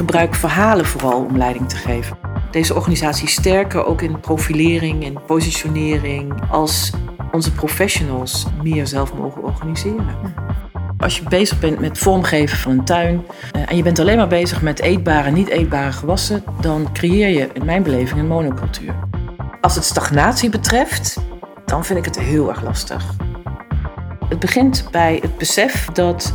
gebruik verhalen vooral om leiding te geven. Deze organisatie is sterker ook in profilering en positionering als onze professionals meer zelf mogen organiseren. Als je bezig bent met vormgeven van een tuin eh, en je bent alleen maar bezig met eetbare en niet eetbare gewassen, dan creëer je in mijn beleving een monocultuur. Als het stagnatie betreft, dan vind ik het heel erg lastig. Het begint bij het besef dat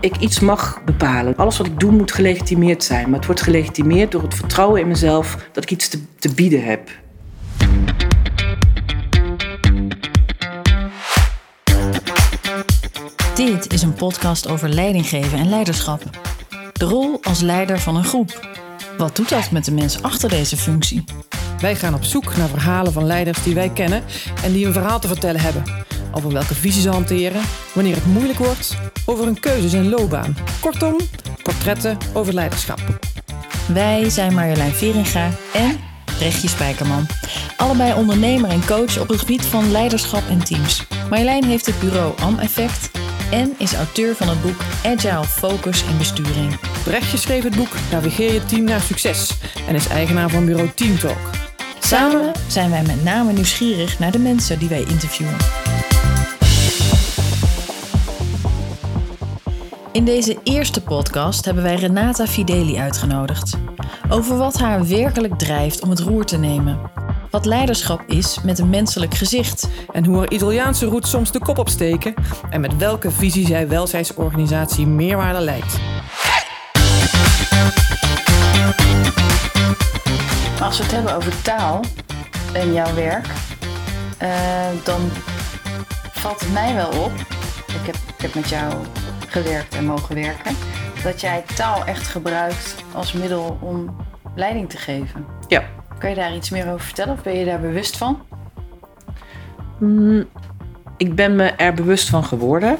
ik iets mag bepalen. Alles wat ik doe moet gelegitimeerd zijn. Maar het wordt gelegitimeerd door het vertrouwen in mezelf dat ik iets te, te bieden heb. Dit is een podcast over leidinggeven en leiderschap. De rol als leider van een groep. Wat doet dat met de mensen achter deze functie? Wij gaan op zoek naar verhalen van leiders die wij kennen en die een verhaal te vertellen hebben. Over welke visie ze hanteren, wanneer het moeilijk wordt, over hun keuzes en loopbaan. Kortom, portretten over leiderschap. Wij zijn Marjolein Veringa en Brechtje Spijkerman. Allebei ondernemer en coach op het gebied van leiderschap en teams. Marjolein heeft het bureau Am-effect en is auteur van het boek Agile Focus en Besturing. Brechtje schreef het boek Navigeer je team naar succes en is eigenaar van bureau Teamtalk. Samen zijn wij met name nieuwsgierig naar de mensen die wij interviewen. In deze eerste podcast hebben wij Renata Fideli uitgenodigd. Over wat haar werkelijk drijft om het roer te nemen. Wat leiderschap is met een menselijk gezicht. En hoe haar Italiaanse roots soms de kop opsteken. En met welke visie zij welzijnsorganisatie meerwaarde leidt. Als we het hebben over taal en jouw werk, uh, dan valt het mij wel op. Ik heb, ik heb met jou gewerkt en mogen werken. Dat jij taal echt gebruikt als middel om leiding te geven. Ja. Kan je daar iets meer over vertellen of ben je daar bewust van? Mm, ik ben me er bewust van geworden.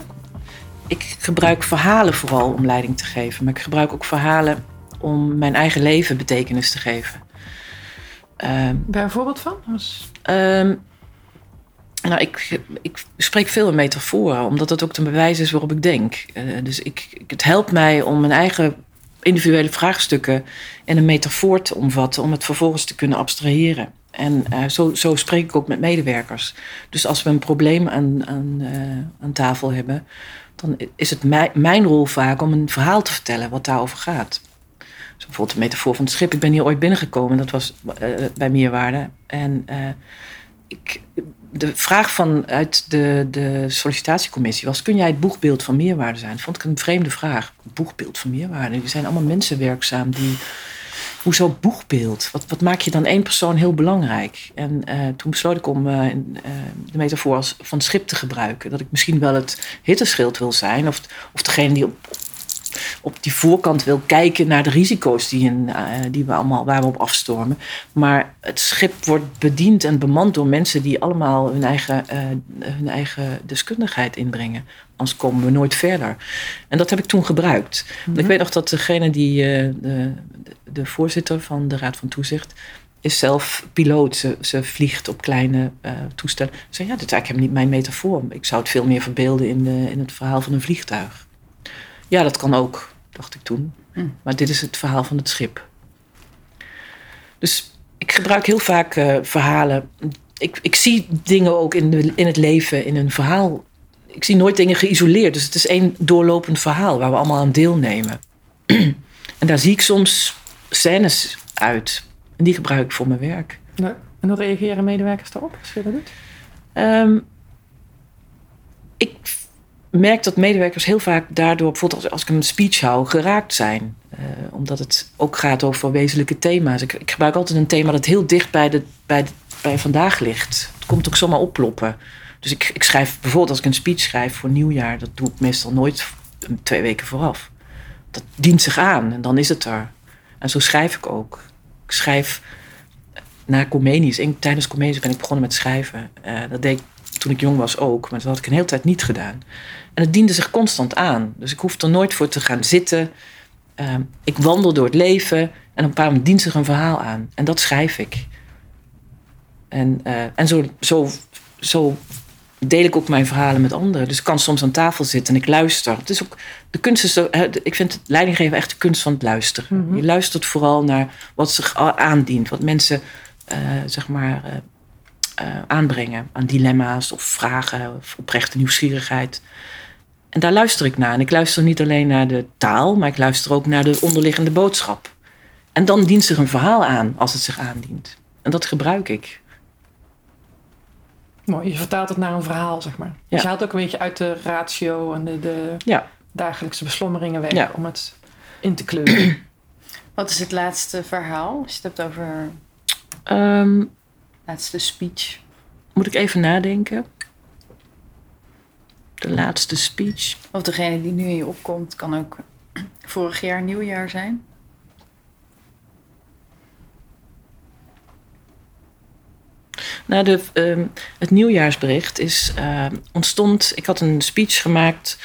Ik gebruik verhalen vooral om leiding te geven, maar ik gebruik ook verhalen om mijn eigen leven betekenis te geven. Uh, Bij een voorbeeld van? Um, nou, ik, ik spreek veel in metaforen, omdat dat ook een bewijs is waarop ik denk. Uh, dus ik, het helpt mij om mijn eigen individuele vraagstukken in een metafoor te omvatten, om het vervolgens te kunnen abstraheren. En uh, zo, zo spreek ik ook met medewerkers. Dus als we een probleem aan, uh, aan tafel hebben, dan is het mij, mijn rol vaak om een verhaal te vertellen wat daarover gaat. Dus bijvoorbeeld de metafoor van het schip. Ik ben hier ooit binnengekomen, dat was bij Meerwaarde. En ik, de vraag vanuit de, de sollicitatiecommissie was: kun jij het boegbeeld van meerwaarde zijn? Vond ik een vreemde vraag. Boegbeeld van meerwaarde. Er zijn allemaal mensen werkzaam die. Hoezo boegbeeld? Wat, wat maak je dan één persoon heel belangrijk? En uh, toen besloot ik om uh, uh, de metafoor van schip te gebruiken. Dat ik misschien wel het hitteschild wil zijn, of, of degene die op, op die voorkant wil kijken naar de risico's die, in, uh, die we allemaal, waar we op afstormen. Maar het schip wordt bediend en bemand door mensen die allemaal hun eigen, uh, hun eigen deskundigheid inbrengen. Anders komen we nooit verder. En dat heb ik toen gebruikt. Mm -hmm. Ik weet nog dat degene die, uh, de, de voorzitter van de Raad van Toezicht, is zelf piloot. Ze, ze vliegt op kleine uh, toestellen. Ze zei, ja, dit is eigenlijk niet mijn metafoor. Ik zou het veel meer verbeelden in, de, in het verhaal van een vliegtuig. Ja, dat kan ook, dacht ik toen. Mm. Maar dit is het verhaal van het schip. Dus ik gebruik heel vaak uh, verhalen. Ik, ik zie dingen ook in, de, in het leven, in een verhaal. Ik zie nooit dingen geïsoleerd. Dus het is één doorlopend verhaal waar we allemaal aan deelnemen. en daar zie ik soms scènes uit. En die gebruik ik voor mijn werk. Ja. En hoe reageren medewerkers daarop als je dat doet? Um, ik merk dat medewerkers heel vaak daardoor, bijvoorbeeld als, ik een speech hou, geraakt zijn. Uh, omdat het ook gaat over wezenlijke thema's. Ik, ik, gebruik altijd een thema dat heel dicht bij, de, bij, de, bij vandaag ligt. Het komt ook zomaar opploppen. Dus ik, ik schrijf bijvoorbeeld als ik een speech schrijf voor nieuwjaar, dat doe ik meestal nooit twee weken vooraf. Dat dient zich aan en dan is het er. En zo schrijf ik ook. Ik schrijf na Comenius. Tijdens Comenius ben ik begonnen met schrijven. Uh, dat deed ik toen ik jong was ook, maar dat had ik een hele tijd niet gedaan. En het diende zich constant aan. Dus ik hoefde er nooit voor te gaan zitten. Uh, ik wandel door het leven en op een paar moment dient zich een verhaal aan. En dat schrijf ik. En, uh, en zo, zo, zo deel ik ook mijn verhalen met anderen. Dus ik kan soms aan tafel zitten en ik luister. Het is ook, de kunst is, ik vind het leidinggeven echt de kunst van het luisteren. Mhm. Je luistert vooral naar wat zich aandient, wat mensen eh, zeg maar eh, eh, aanbrengen aan dilemma's of vragen of oprechte nieuwsgierigheid. En daar luister ik naar. En ik luister niet alleen naar de taal, maar ik luister ook naar de onderliggende boodschap. En dan dient zich een verhaal aan als het zich aandient. En dat gebruik ik. Mooi, je vertaalt het naar een verhaal, zeg maar. Dus je haalt ook een beetje uit de ratio en de, de Ja. dagelijkse beslommeringen weg Ja. om het in te kleuren. Wat is het laatste verhaal? Als je het hebt over Ehm, laatste speech. moet ik even nadenken. De laatste speech. Of degene die nu in je opkomt, kan ook vorig jaar nieuwjaar zijn. Nou, de, ehm, het nieuwjaarsbericht is, ehm, ontstond. Ik had een speech gemaakt.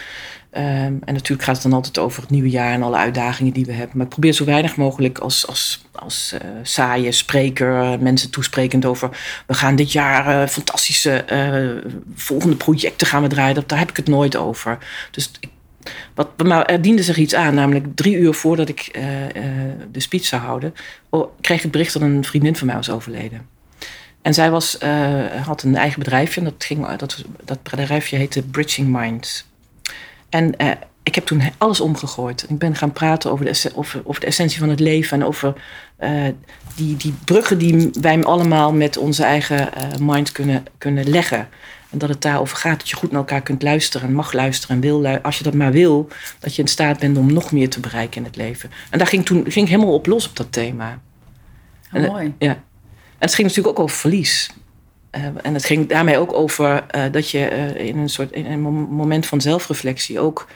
Ehm, en natuurlijk gaat het dan altijd over het nieuwe jaar en alle uitdagingen die we hebben. Maar ik probeer zo weinig mogelijk als, als, als eh, saaie spreker eh, mensen toesprekend over. We gaan dit jaar eh, fantastische volgende projecten gaan we draaien. Daar heb ik het nooit over. Dus wat, maar er diende zich iets aan, namelijk drie uur voordat ik de speech zou houden, oh, kreeg ik het bericht dat een vriendin van mij was overleden. En zij was, had een eigen bedrijfje. En dat, ging, dat, dat bedrijfje heette Bridging Minds. En eh, ik heb toen alles omgegooid. Ik ben gaan praten over de, esse- over, over de essentie van het leven. En over eh, die, die bruggen die wij allemaal met onze eigen eh, mind kunnen, kunnen leggen. En dat het daarover gaat dat je goed naar elkaar kunt luisteren. En mag luisteren en wil Als je dat maar wil, dat je in staat bent om nog meer te bereiken in het leven. En daar ging toen ging helemaal op los op dat thema. Oh, En- mooi. Ja. En het ging natuurlijk ook over verlies. Eh, en het ging daarmee ook over eh, dat je eh, in een soort een mom- moment van zelfreflectie ook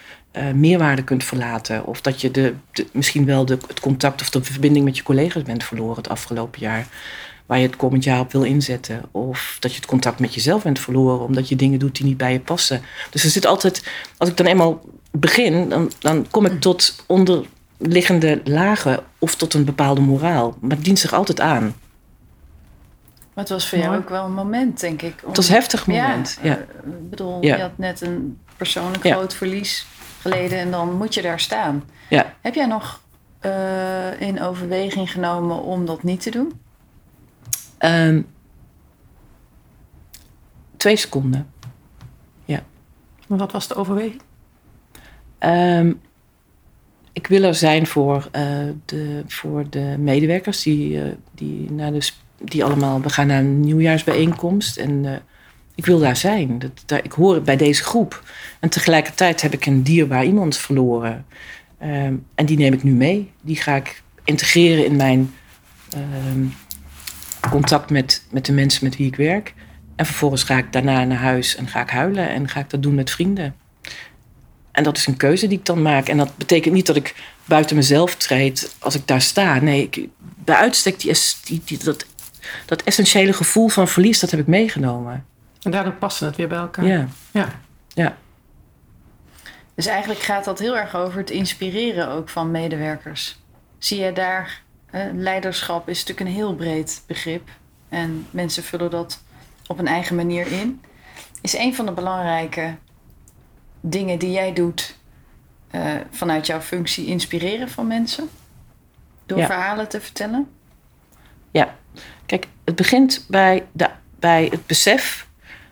meerwaarde kunt verlaten. Of dat je de, de- misschien wel de, het contact of de verbinding met je collega's bent verloren het afgelopen jaar. Waar je het komend jaar op wil inzetten. Of dat je het contact met jezelf bent verloren omdat je dingen doet die niet bij je passen. Dus er zit altijd, als ik dan eenmaal begin, dan, dan kom ik tot onderliggende lagen of tot een bepaalde moraal. Maar het dient zich altijd aan. Maar het was voor jou ook wel een moment, denk ik. om- Het was een heftig moment. Ja, eh, ik bedoel, Ja. je had net een persoonlijk Ja. groot verlies geleden en dan moet je daar staan. ja. Heb jij nog eh, in overweging genomen om dat niet te doen? Ehm, twee seconden. Maar wat was de overweging? Ehm, ik wil er zijn voor, eh, de, voor de medewerkers die, eh, die, naar de, die allemaal. We gaan naar een nieuwjaarsbijeenkomst en eh, ik wil daar zijn. Dat, daar, ik hoor bij deze groep. En tegelijkertijd heb ik een dierbaar iemand verloren. Ehm, en die neem ik nu mee. Die ga ik integreren in mijn ehm, contact met, met de mensen met wie ik werk. En vervolgens ga ik daarna naar huis en ga ik huilen en ga ik dat doen met vrienden. En dat is een keuze die ik dan maak. En dat betekent niet dat ik buiten mezelf treed als ik daar sta. Nee, ik, bij uitstek die, die, die, dat, dat essentiële gevoel van verlies, dat heb ik meegenomen. En daardoor passen het weer bij elkaar. Ja, Ja. ja. Dus eigenlijk gaat dat heel erg over het inspireren ook van medewerkers. Zie je daar, eh, leiderschap is natuurlijk een heel breed begrip. En mensen vullen dat op een eigen manier in. Is een van de belangrijke dingen die jij doet eh, vanuit jouw functie inspireren van mensen? Door Ja. verhalen te vertellen? Ja, kijk, het begint bij, de, bij het besef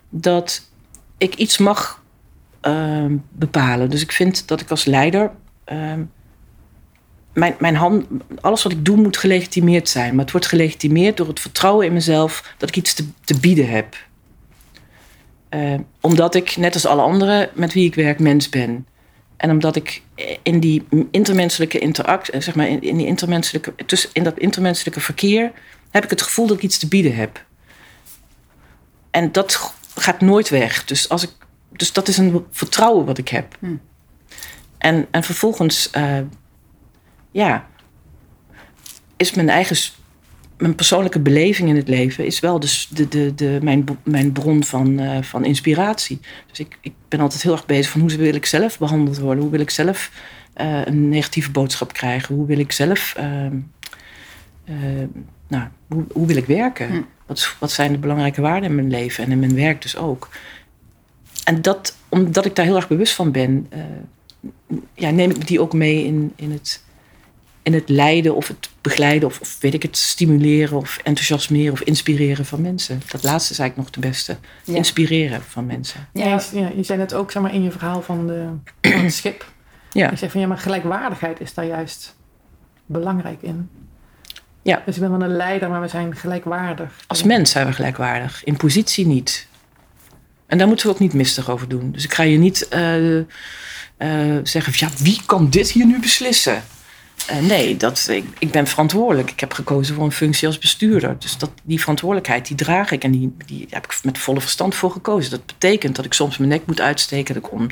dat ik iets mag ehm, bepalen. Dus ik vind dat ik als leider. ehm, mijn, mijn hand, alles wat ik doe moet gelegitimeerd zijn. Maar het wordt gelegitimeerd door het vertrouwen in mezelf dat ik iets te, te bieden heb. Ehm, omdat ik, net als alle anderen met wie ik werk, mens ben. En omdat ik in die intermenselijke interactie, zeg maar, in, in, die intermenselijke, tussen, in dat intermenselijke verkeer, heb ik het gevoel dat ik iets te bieden heb. En dat gaat nooit weg. Dus, als ik, dus dat is een vertrouwen wat ik heb. Hm. En, en vervolgens, eh, ja, is mijn eigen, mijn persoonlijke beleving in het leven is wel dus de, de, de, mijn, mijn bron van, eh, van inspiratie. Dus ik, ik ben altijd heel erg bezig van hoe wil ik zelf behandeld worden? Hoe wil ik zelf eh, een negatieve boodschap krijgen? Hoe wil ik zelf, ehm, eh, nou, hoe, hoe wil ik werken? Hm. Wat, wat zijn de belangrijke waarden in mijn leven en in mijn werk dus ook? en dat, omdat ik daar heel erg bewust van ben, uh, ja, neem ik die ook mee in, in, het, in het leiden of het begeleiden of, of weet ik het, stimuleren of enthousiasmeren of inspireren van mensen. Dat laatste is eigenlijk nog de beste. Inspireren van mensen. Ja, ja, je zei net ook zeg maar, in je verhaal van, de, van het schip. Ja. Je zegt van ja, maar gelijkwaardigheid is daar juist belangrijk in. Ja. Dus ik ben wel een leider, maar we zijn gelijkwaardig. Als mens zijn we gelijkwaardig. In positie niet. En daar moeten we ook niet mistig over doen. Dus ik ga je niet uh, uh, zeggen: ja, wie kan dit hier nu beslissen? Uh, nee, dat, ik, ik, ben verantwoordelijk. Ik heb gekozen voor een functie als bestuurder. Dus dat, die verantwoordelijkheid, die draag ik. En die, die heb ik met volle verstand voor gekozen. Dat betekent dat ik soms mijn nek moet uitsteken. Dat ik on,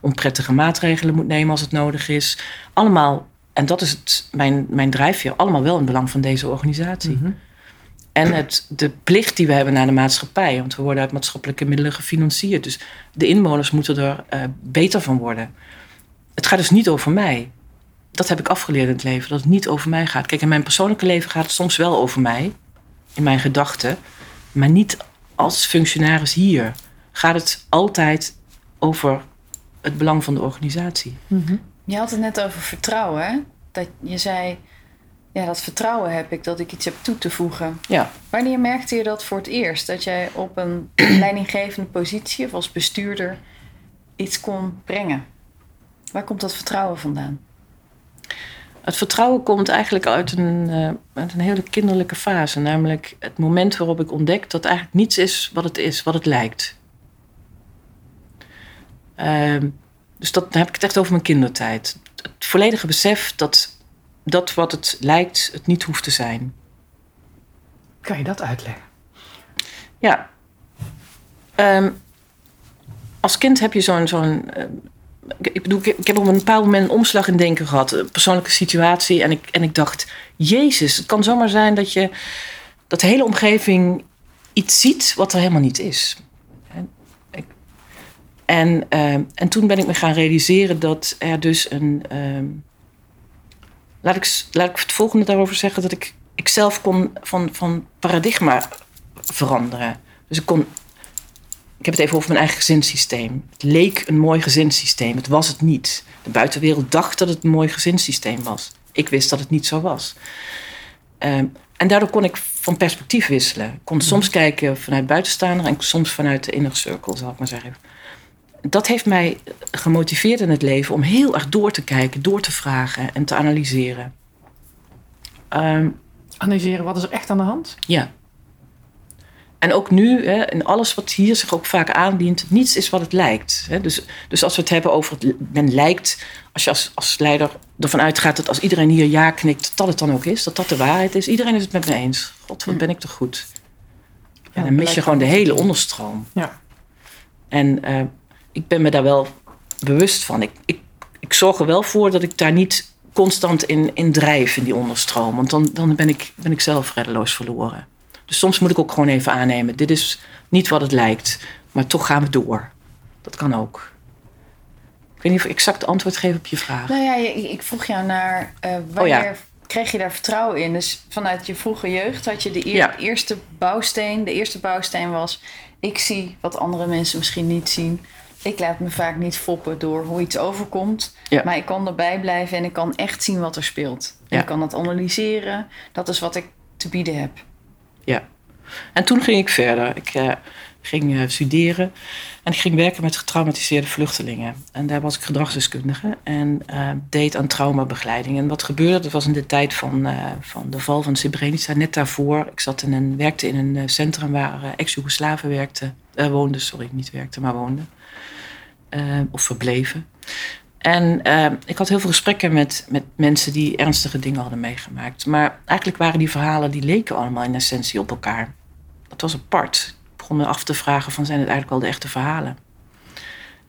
onprettige maatregelen moet nemen als het nodig is. Allemaal en dat is het, mijn, mijn drijfveer, allemaal wel in belang van deze organisatie. Mhm. En het, de plicht die we hebben naar de maatschappij, want we worden uit maatschappelijke middelen gefinancierd. Dus de inwoners moeten er uh, beter van worden. Het gaat dus niet over mij. Dat heb ik afgeleerd in het leven, dat het niet over mij gaat. Kijk, in mijn persoonlijke leven gaat het soms wel over mij, in mijn gedachten, maar niet als functionaris hier. Gaat het altijd over het belang van de organisatie. Mm je had het net over vertrouwen. Dat je zei, ja, dat vertrouwen heb ik dat ik iets heb toe te voegen. Ja. Wanneer merkte je dat voor het eerst? Dat jij op een leidinggevende positie of als bestuurder iets kon brengen? Waar komt dat vertrouwen vandaan? Het vertrouwen komt eigenlijk uit een, uh, uit een hele kinderlijke fase. Namelijk het moment waarop ik ontdek dat eigenlijk niets is wat het is, wat het lijkt. Uh, dus dat, dan heb ik het echt over mijn kindertijd. Het volledige besef dat dat wat het lijkt, het niet hoeft te zijn. Kan je dat uitleggen? Ja. Um, als kind heb je zo'n. zo'n uh, ik bedoel, ik, heb op een bepaald moment een omslag in denken gehad, een persoonlijke situatie. En ik, en ik dacht: Jezus, het kan zomaar zijn dat je. dat de hele omgeving iets ziet wat er helemaal niet is. En, uh, en toen ben ik me gaan realiseren dat er dus een. Uh, laat, ik, laat ik het volgende daarover zeggen: dat ik, ik zelf kon van, van paradigma veranderen. Dus ik kon. Ik heb het even over mijn eigen gezinssysteem. Het leek een mooi gezinssysteem. Het was het niet. De buitenwereld dacht dat het een mooi gezinssysteem was. Ik wist dat het niet zo was. Uh, en daardoor kon ik van perspectief wisselen. Ik kon soms kijken vanuit buitenstaander en soms vanuit de inner circle, zal ik maar zeggen dat heeft mij gemotiveerd in het leven om heel erg door te kijken, door te vragen en te analyseren. Um, analyseren, wat is er echt aan de hand? Ja. En ook nu, hè, in alles wat hier zich ook vaak aandient, niets is wat het lijkt. Hè. Dus, dus als we het hebben over het, men lijkt, als je als, als leider ervan uitgaat dat als iedereen hier ja knikt, dat het dan ook is, dat dat de waarheid is. Iedereen is het met me eens. God, wat ben ik toch goed. Ja, dan mis je gewoon de hele onderstroom. Ja. En uh, ik ben me daar wel bewust van. Ik, ik, ik zorg er wel voor dat ik daar niet constant in, in drijf in die onderstroom. Want dan, dan ben, ik, ben ik zelf reddeloos verloren. Dus soms moet ik ook gewoon even aannemen. Dit is niet wat het lijkt, maar toch gaan we door. Dat kan ook. Ik weet niet of ik exact antwoord geef op je vraag. Nou ja, ik vroeg jou naar uh, wanneer kreeg je daar vertrouwen in? Dus vanuit je vroege jeugd had je de eerste bouwsteen. De eerste bouwsteen was: ik zie wat andere mensen misschien niet zien ik laat me vaak niet foppen door hoe iets overkomt. Maar ik kan erbij blijven en ik kan echt zien wat er speelt. Ik kan het analyseren. Dat is wat ik te bieden heb. Ja. En toen ging ik verder. Ik uh, ging uh, studeren en ik ging werken met getraumatiseerde vluchtelingen. En daar was ik gedragsdeskundige en uh, deed aan traumabegeleiding. En wat gebeurde, dat was in de tijd van, van de val van Srebrenica, net daarvoor. Ik zat in een, werkte in een centrum waar ex-Jugoslaven werkten, woonden, sorry, niet werkten, maar woonden. Uh, of verbleven. En uh, ik had heel veel gesprekken met, met mensen die ernstige dingen hadden meegemaakt. Maar eigenlijk waren die verhalen, die leken allemaal in essentie op elkaar. Dat was apart. Ik begon me af te vragen van, zijn het eigenlijk wel de echte verhalen?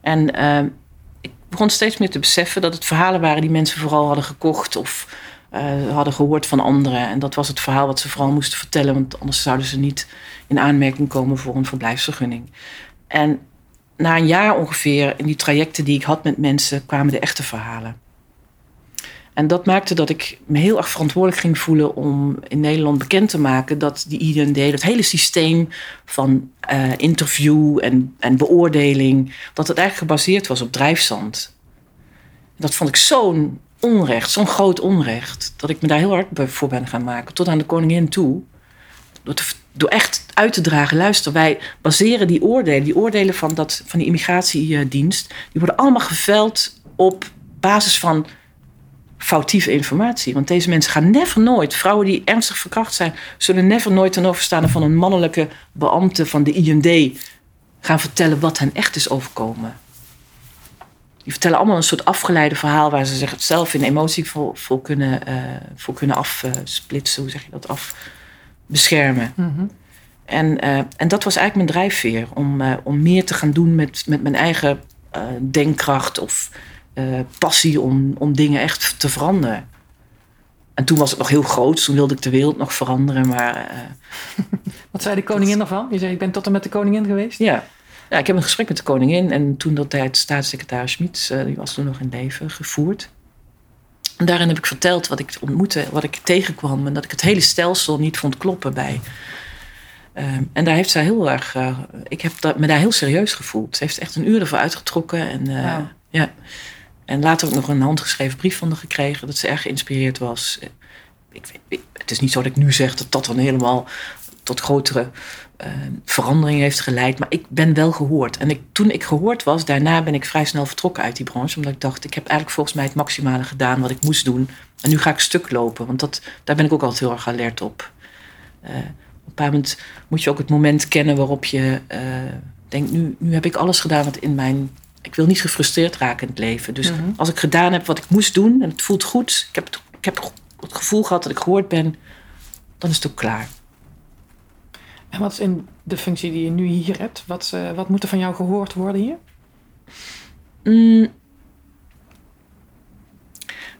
En uh, ik begon steeds meer te beseffen dat het verhalen waren die mensen vooral hadden gekocht of hadden gehoord van anderen. En dat was het verhaal wat ze vooral moesten vertellen, want anders zouden ze niet in aanmerking komen voor een verblijfsvergunning. En na een jaar ongeveer, in die trajecten die ik had met mensen, kwamen de echte verhalen. En dat maakte dat ik me heel erg verantwoordelijk ging voelen om in Nederland bekend te maken dat die IND, dat hele systeem van uh, interview en, en beoordeling, dat het eigenlijk gebaseerd was op drijfzand. Dat vond ik zo'n onrecht, zo'n groot onrecht, dat ik me daar heel hard voor ben gaan maken, tot aan de koningin toe. Door, echt uit te dragen, luister, wij baseren die oordelen, die oordelen van, dat, van die immigratiedienst, die worden allemaal geveld op basis van foutieve informatie. Want deze mensen gaan never nooit, vrouwen die ernstig verkracht zijn, zullen never nooit ten overstaan van een mannelijke beambte van de IND gaan vertellen wat hen echt is overkomen. Die vertellen allemaal een soort afgeleide verhaal waar ze zich zelf in emotie voor, kunnen, uh, voor kunnen afsplitsen. Hoe zeg je dat? Afbeschermen. Mm en, uh, en dat was eigenlijk mijn drijfveer. Om, uh, om meer te gaan doen met, met mijn eigen denkkracht of passie om, om dingen echt te veranderen. En toen was het nog heel groot. Toen wilde ik de wereld nog veranderen. Maar, Wat zei de koningin ervan? Je zei, ik ben tot en met de koningin geweest? Ja, ja, ik heb een gesprek met de koningin en toen dat tijd staatssecretaris Schmid, uh, die was toen nog in leven, gevoerd. En daarin heb ik verteld wat ik ontmoette, wat ik tegenkwam en dat ik het hele stelsel niet vond kloppen bij. Uh, en daar heeft zij heel erg, uh, ik heb dat, me daar heel serieus gevoeld. Ze heeft echt een uur ervoor uitgetrokken en wow. ja. En later ook nog een handgeschreven brief van haar gekregen dat ze erg geïnspireerd was. Ik, ik, het is niet zo dat ik nu zeg dat dat dan helemaal tot grotere verandering heeft geleid. Maar ik ben wel gehoord. En ik, toen ik gehoord was, daarna ben ik vrij snel vertrokken uit die branche. Omdat ik dacht, ik heb eigenlijk volgens mij het maximale gedaan wat ik moest doen. En nu ga ik stuk lopen. Want dat, daar ben ik ook altijd heel erg alert op. Uh, op een bepaald moment moet je ook het moment kennen waarop je uh, denkt, nu, nu heb ik alles gedaan wat in mijn... Ik wil niet gefrustreerd raken in het leven. Dus mm-hmm. als ik gedaan heb wat ik moest doen en het voelt goed. Ik heb het, ik heb het gevoel gehad dat ik gehoord ben. Dan is het ook klaar. En wat is in de functie die je nu hier hebt? Wat, uh, wat moet er van jou gehoord worden hier? Mm.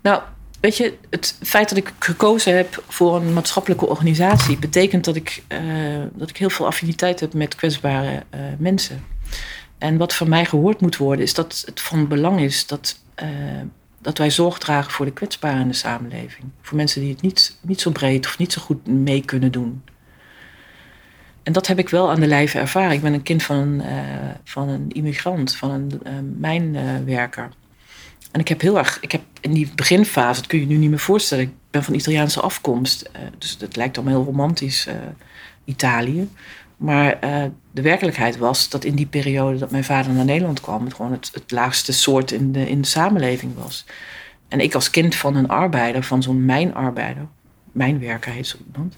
Nou, weet je, het feit dat ik gekozen heb voor een maatschappelijke organisatie betekent dat ik, uh, dat ik heel veel affiniteit heb met kwetsbare uh, mensen. En wat van mij gehoord moet worden, is dat het van belang is dat, dat wij zorg dragen voor de kwetsbaren in de samenleving. Voor mensen die het niet, niet zo breed of niet zo goed mee kunnen doen. En dat heb ik wel aan de lijve ervaren. Ik ben een kind van een, uh, van een immigrant, van een uh, mijnwerker. en ik heb heel erg, ik heb in die beginfase, dat kun je nu niet meer voorstellen. Ik ben van Italiaanse afkomst, uh, dus dat lijkt allemaal heel romantisch, Italië. Maar de werkelijkheid was dat in die periode dat mijn vader naar Nederland kwam, het gewoon het, het laagste soort in de, in de samenleving was. En ik als kind van een arbeider, van zo'n mijnarbeider, mijnwerker heet zo iemand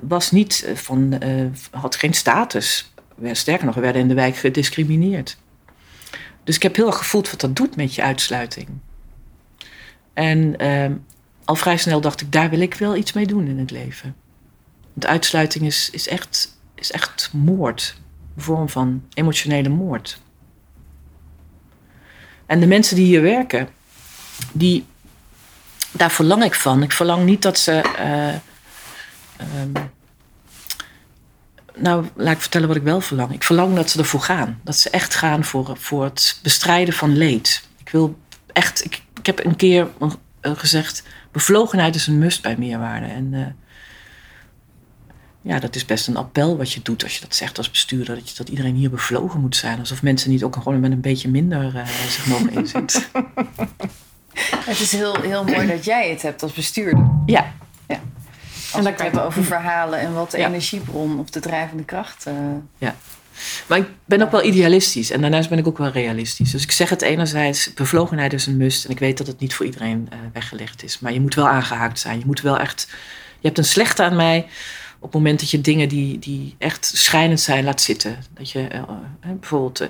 was niet van, uh, had geen status. Sterker nog, we werden in de wijk gediscrimineerd. Dus ik heb heel erg gevoeld wat dat doet met je uitsluiting. En uh, al vrij snel dacht ik, daar wil ik wel iets mee doen in het leven. Want uitsluiting is, is, echt, is echt moord. Een vorm van emotionele moord. En de mensen die hier werken, die, daar verlang ik van. Ik verlang niet dat ze. Um, nou, laat ik vertellen wat ik wel verlang. Ik verlang dat ze ervoor gaan. Dat ze echt gaan voor, voor het bestrijden van leed. Ik wil echt. Ik, ik heb een keer gezegd: bevlogenheid is een must bij meerwaarde. En uh, ja, dat is best een appel wat je doet als je dat zegt als bestuurder. Dat, je, dat iedereen hier bevlogen moet zijn. Alsof mensen niet ook gewoon met een beetje minder uh, zich mogen inzetten. het is heel, heel mooi dat jij het hebt als bestuurder. Ja. En we het hebben over verhalen en wat de ja. energiebron of de drijvende kracht. Uh... Ja. Maar ik ben ook wel idealistisch en daarnaast ben ik ook wel realistisch. Dus ik zeg het enerzijds, bevlogenheid is een must. En ik weet dat het niet voor iedereen uh, weggelegd is. Maar je moet wel aangehaakt zijn. Je moet wel echt. Je hebt een slechte aan mij op het moment dat je dingen die, die echt schijnend zijn laat zitten. Dat je uh, bijvoorbeeld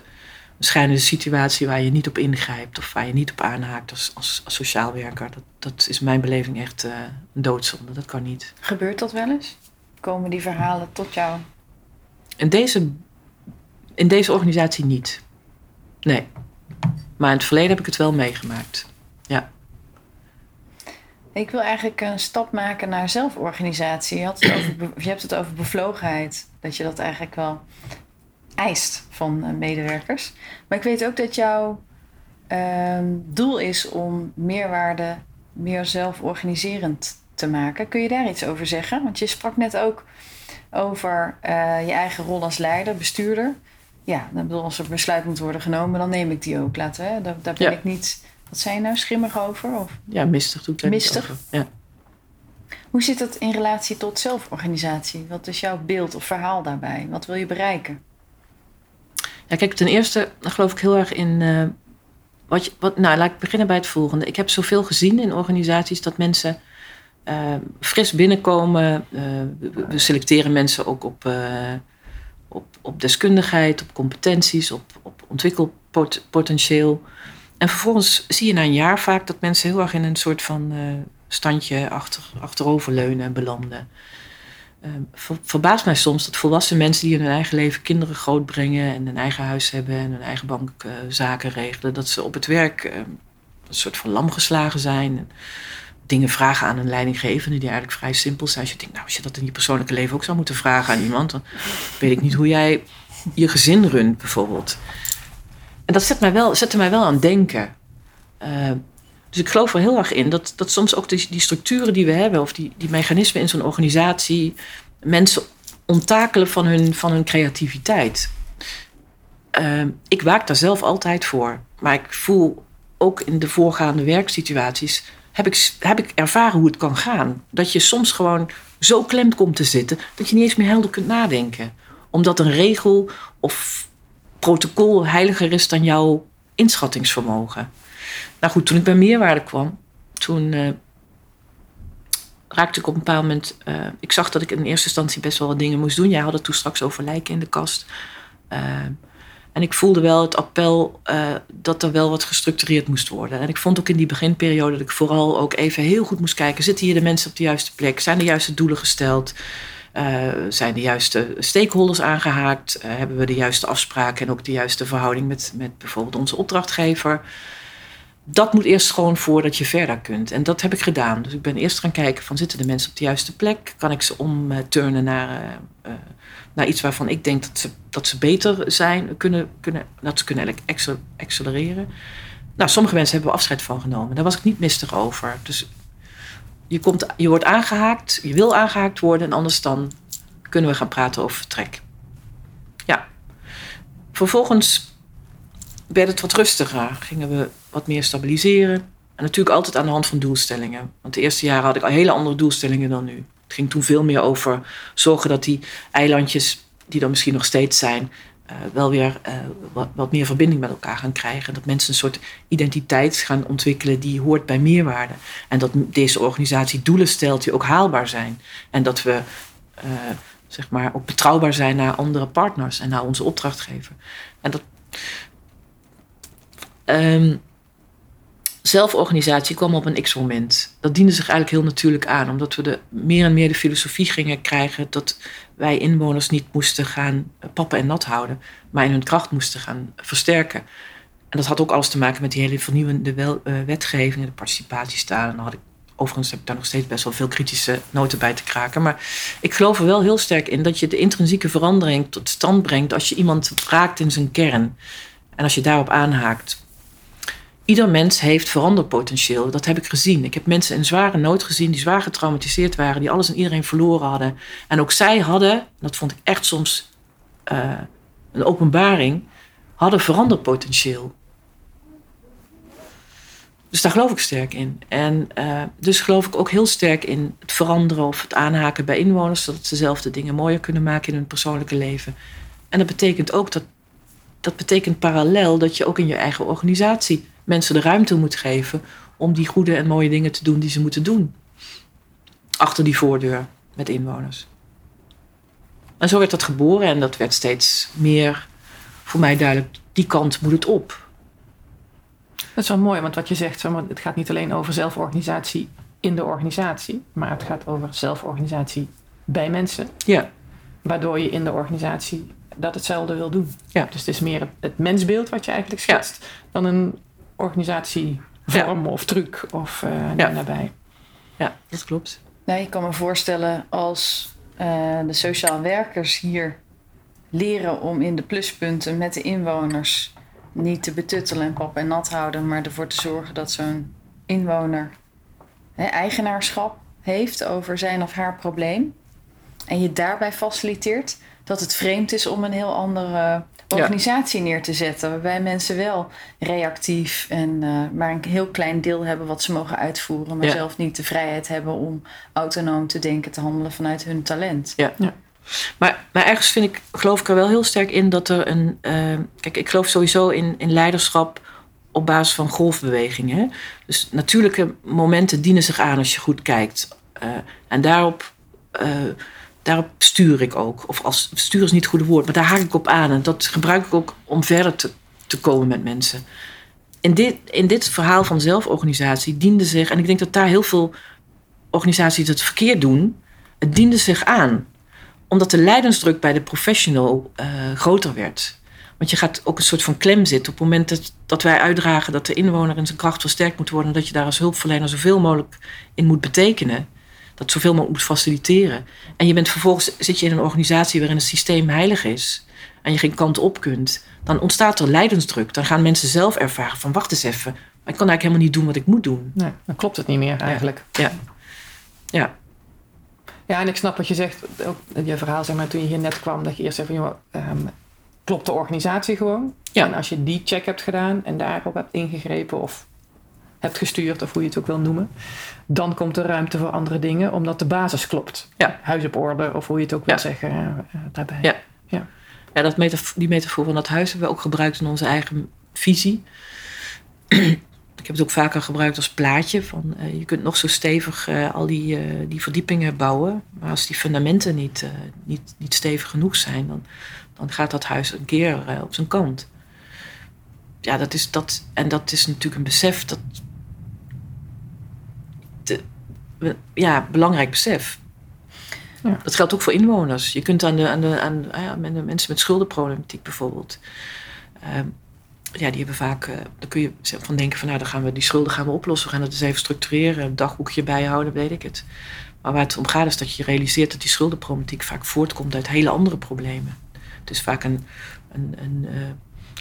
een schijnende situatie waar je niet op ingrijpt of waar je niet op aanhaakt als, als, als sociaal werker. Dat, dat is mijn beleving echt uh, een doodzonde. Dat kan niet. Gebeurt dat wel eens? Komen die verhalen tot jou? In deze, in deze organisatie niet. Nee. Maar in het verleden heb ik het wel meegemaakt. Ja. Ik wil eigenlijk een stap maken naar zelforganisatie. Je, had het over, je hebt het over bevlogenheid. Dat je dat eigenlijk wel eist van uh, medewerkers. Maar ik weet ook dat jouw uh, doel is om meerwaarde meer zelforganiserend te maken. Kun je daar iets over zeggen? Want je sprak net ook over eh, je eigen rol als leider, bestuurder. Ja, dan bedoel, als er besluit moet worden genomen, dan neem ik die ook. Laten daar, daar ben Ja. ik niet, wat zijn je nou, schimmig over? Of? Ja, mistig doe ik daar niet Mistig? Ja. Hoe zit dat in relatie tot zelforganisatie? Wat is jouw beeld of verhaal daarbij? Wat wil je bereiken? Ja, kijk, ten eerste geloof ik heel erg in... eh, wat wat, nou, laat ik beginnen bij het volgende. Ik heb zoveel gezien in organisaties dat mensen eh, fris binnenkomen. Eh, we, selecteren mensen ook op, op, op deskundigheid, op competenties, op, op ontwikkelpotentieel. En vervolgens zie je na een jaar vaak dat mensen heel erg in een soort van standje achter, achteroverleunen belanden. Eh, ver- verbaast mij soms dat volwassen mensen die in hun eigen leven kinderen grootbrengen en een eigen huis hebben en hun eigen bankzaken regelen, dat ze op het werk eh, een soort van lam geslagen zijn. En dingen vragen aan een leidinggevende die eigenlijk vrij simpel zijn. Als je denkt, nou, als je dat in je persoonlijke leven ook zou moeten vragen aan iemand, dan weet ik niet hoe jij je gezin runt, bijvoorbeeld. En dat zet mij wel, zette mij wel aan denken. Eh, dus ik geloof er heel erg in dat, dat soms ook die, die structuren die we hebben, of die, die mechanismen in zo'n organisatie, mensen onttakelen van hun, van hun creativiteit. Eh, ik waak daar zelf altijd voor. Maar ik voel ook in de voorgaande werksituaties, heb ik, heb ik ervaren hoe het kan gaan. Dat je soms gewoon zo klem komt te zitten, dat je niet eens meer helder kunt nadenken. Omdat een regel of protocol heiliger is dan jouw inschattingsvermogen. Nou goed, toen ik bij meerwaarde kwam, toen eh, raakte ik op een bepaald moment. eh, ik zag dat ik in eerste instantie best wel wat dingen moest doen. Jij had het toen straks over lijken in de kast. Eh, en ik voelde wel het appel dat er wel wat gestructureerd moest worden. En ik vond ook in die beginperiode dat ik vooral ook even heel goed moest kijken: zitten hier de mensen op de juiste plek? Zijn de juiste doelen gesteld? Zijn de juiste stakeholders aangehaakt? Eh, hebben we de juiste afspraken en ook de juiste verhouding met, met bijvoorbeeld onze opdrachtgever? Dat moet eerst gewoon voordat je verder kunt. En dat heb ik gedaan. Dus ik ben eerst gaan kijken van zitten de mensen op de juiste plek? Kan ik ze omturnen naar, eh, eh, naar iets waarvan ik denk dat ze, dat ze beter zijn, kunnen, kunnen, dat ze kunnen accelereren? Nou, sommige mensen hebben afscheid van genomen. Daar was ik niet mistig over. Dus je, komt, je wordt aangehaakt, je wil aangehaakt worden en anders dan kunnen we gaan praten over vertrek. Ja. Vervolgens werd het wat rustiger. Gingen we wat meer stabiliseren. En natuurlijk altijd aan de hand van doelstellingen. Want de eerste jaren had ik al hele andere doelstellingen dan nu. Het ging toen veel meer over zorgen dat die eilandjes, die er misschien nog steeds zijn, eh, wel weer eh, wat, wat meer verbinding met elkaar gaan krijgen. Dat mensen een soort identiteit gaan ontwikkelen die hoort bij meerwaarde. En dat deze organisatie doelen stelt die ook haalbaar zijn. En dat we eh, zeg maar ook betrouwbaar zijn naar andere partners en naar onze opdrachtgever. En dat. Ehm, zelforganisatie kwam op een x-moment. Dat diende zich eigenlijk heel natuurlijk aan, omdat we de, meer en meer de filosofie gingen krijgen dat wij inwoners niet moesten gaan pappen en nat houden, maar in hun kracht moesten gaan versterken. En dat had ook alles te maken met die hele vernieuwende wel, eh, wetgeving, de participatiestaal. En dan had ik, overigens heb ik daar nog steeds best wel veel kritische noten bij te kraken. Maar ik geloof er wel heel sterk in dat je de intrinsieke verandering tot stand brengt als je iemand raakt in zijn kern. En als je daarop aanhaakt. Ieder mens heeft veranderpotentieel. Dat heb ik gezien. Ik heb mensen in zware nood gezien die zwaar getraumatiseerd waren, die alles en iedereen verloren hadden. En ook zij hadden, dat vond ik echt soms eh, een openbaring, hadden veranderpotentieel. Dus daar geloof ik sterk in. En eh, dus geloof ik ook heel sterk in het veranderen of het aanhaken bij inwoners, zodat ze zelf de dingen mooier kunnen maken in hun persoonlijke leven. En dat betekent ook dat, dat betekent parallel dat je ook in je eigen organisatie mensen de ruimte moet geven om die goede en mooie dingen te doen die ze moeten doen. Achter die voordeur met inwoners. En zo werd dat geboren en dat werd steeds meer voor mij duidelijk, die kant moet het op. Dat is wel mooi, want wat je zegt, het gaat niet alleen over zelforganisatie in de organisatie, maar het gaat over zelforganisatie bij mensen, Ja, waardoor je in de organisatie dat hetzelfde wil doen. Ja. Dus het is meer het, mensbeeld wat je eigenlijk Ja. schetst, dan een organisatievorm of truc of eh Ja. daarbij. ja dat klopt. Nou, ik kan me voorstellen als eh, de sociaal werkers hier leren om in de pluspunten met de inwoners niet te betuttelen en pap en nat houden, maar ervoor te zorgen dat zo'n inwoner hè, eigenaarschap heeft over zijn of haar probleem. En je daarbij faciliteert dat het vreemd is om een heel andere organisatie neer te zetten. Waarbij mensen wel reactief en uh, maar een heel klein deel hebben wat ze mogen uitvoeren. Maar Ja. zelf niet de vrijheid hebben om autonoom te denken, te handelen vanuit hun talent. Ja. Ja. Maar, maar ergens vind ik, geloof ik er wel heel sterk in dat er een. eh, kijk, ik geloof sowieso in, in leiderschap op basis van golfbewegingen. hè. Dus natuurlijke momenten dienen zich aan als je goed kijkt. Eh, en daarop, eh, daarop stuur ik ook. Of als stuur is niet het goede woord, maar daar haak ik op aan. En dat gebruik ik ook om verder te, te komen met mensen. In dit, in dit verhaal van zelforganisatie diende zich, en ik denk dat daar heel veel organisaties het verkeerd doen, het diende zich aan omdat de lijdensdruk bij de professional eh, groter werd. Want je gaat ook een soort van klem zitten op het moment dat, dat wij uitdragen dat de inwoner in zijn kracht versterkt moet worden. En dat je daar als hulpverlener zoveel mogelijk in moet betekenen. Dat zoveel mogelijk moet faciliteren. En je bent vervolgens zit je in een organisatie waarin het systeem heilig is. En je geen kant op kunt. Dan ontstaat er lijdensdruk. Dan gaan mensen zelf ervaren van wacht eens even. Maar ik kan eigenlijk helemaal niet doen wat ik moet doen. Nee, dan klopt het niet meer eigenlijk. Ja. Ja. Ja, en ik snap wat je zegt. Ook je verhaal, zeg maar, toen je hier net kwam, dat je eerst zei van, joh, ehm, klopt de organisatie gewoon? Ja. En als je die check hebt gedaan en daarop hebt ingegrepen of hebt gestuurd, of hoe je het ook wil noemen, dan komt er ruimte voor andere dingen, omdat de basis klopt. Ja. Huis op orde, of hoe je het ook wil Ja. zeggen, eh, daarbij. Ja. Ja, dat metaf- die metafoor van dat huis hebben we ook gebruikt in onze eigen visie. Ik heb het ook vaker gebruikt als plaatje. Van, eh, je kunt nog zo stevig eh, al die, die verdiepingen bouwen. Maar als die fundamenten niet, niet, niet stevig genoeg zijn, dan, dan gaat dat huis een keer op zijn kant. Ja, dat is dat. En dat is natuurlijk een besef dat. Ja, belangrijk besef. Ja. Dat geldt ook voor inwoners. Je kunt aan de, aan de, aan, ja, aan de mensen met schuldenproblematiek bijvoorbeeld. ehm, ja, die hebben vaak. eh, dan kun je van denken van nou, dan gaan we die schulden gaan we oplossen. We gaan het eens even structureren, een dagboekje bijhouden, weet ik het. Maar waar het om gaat is dat je realiseert dat die schuldenproblematiek vaak voortkomt uit hele andere problemen. Het is vaak een, een, een, eh,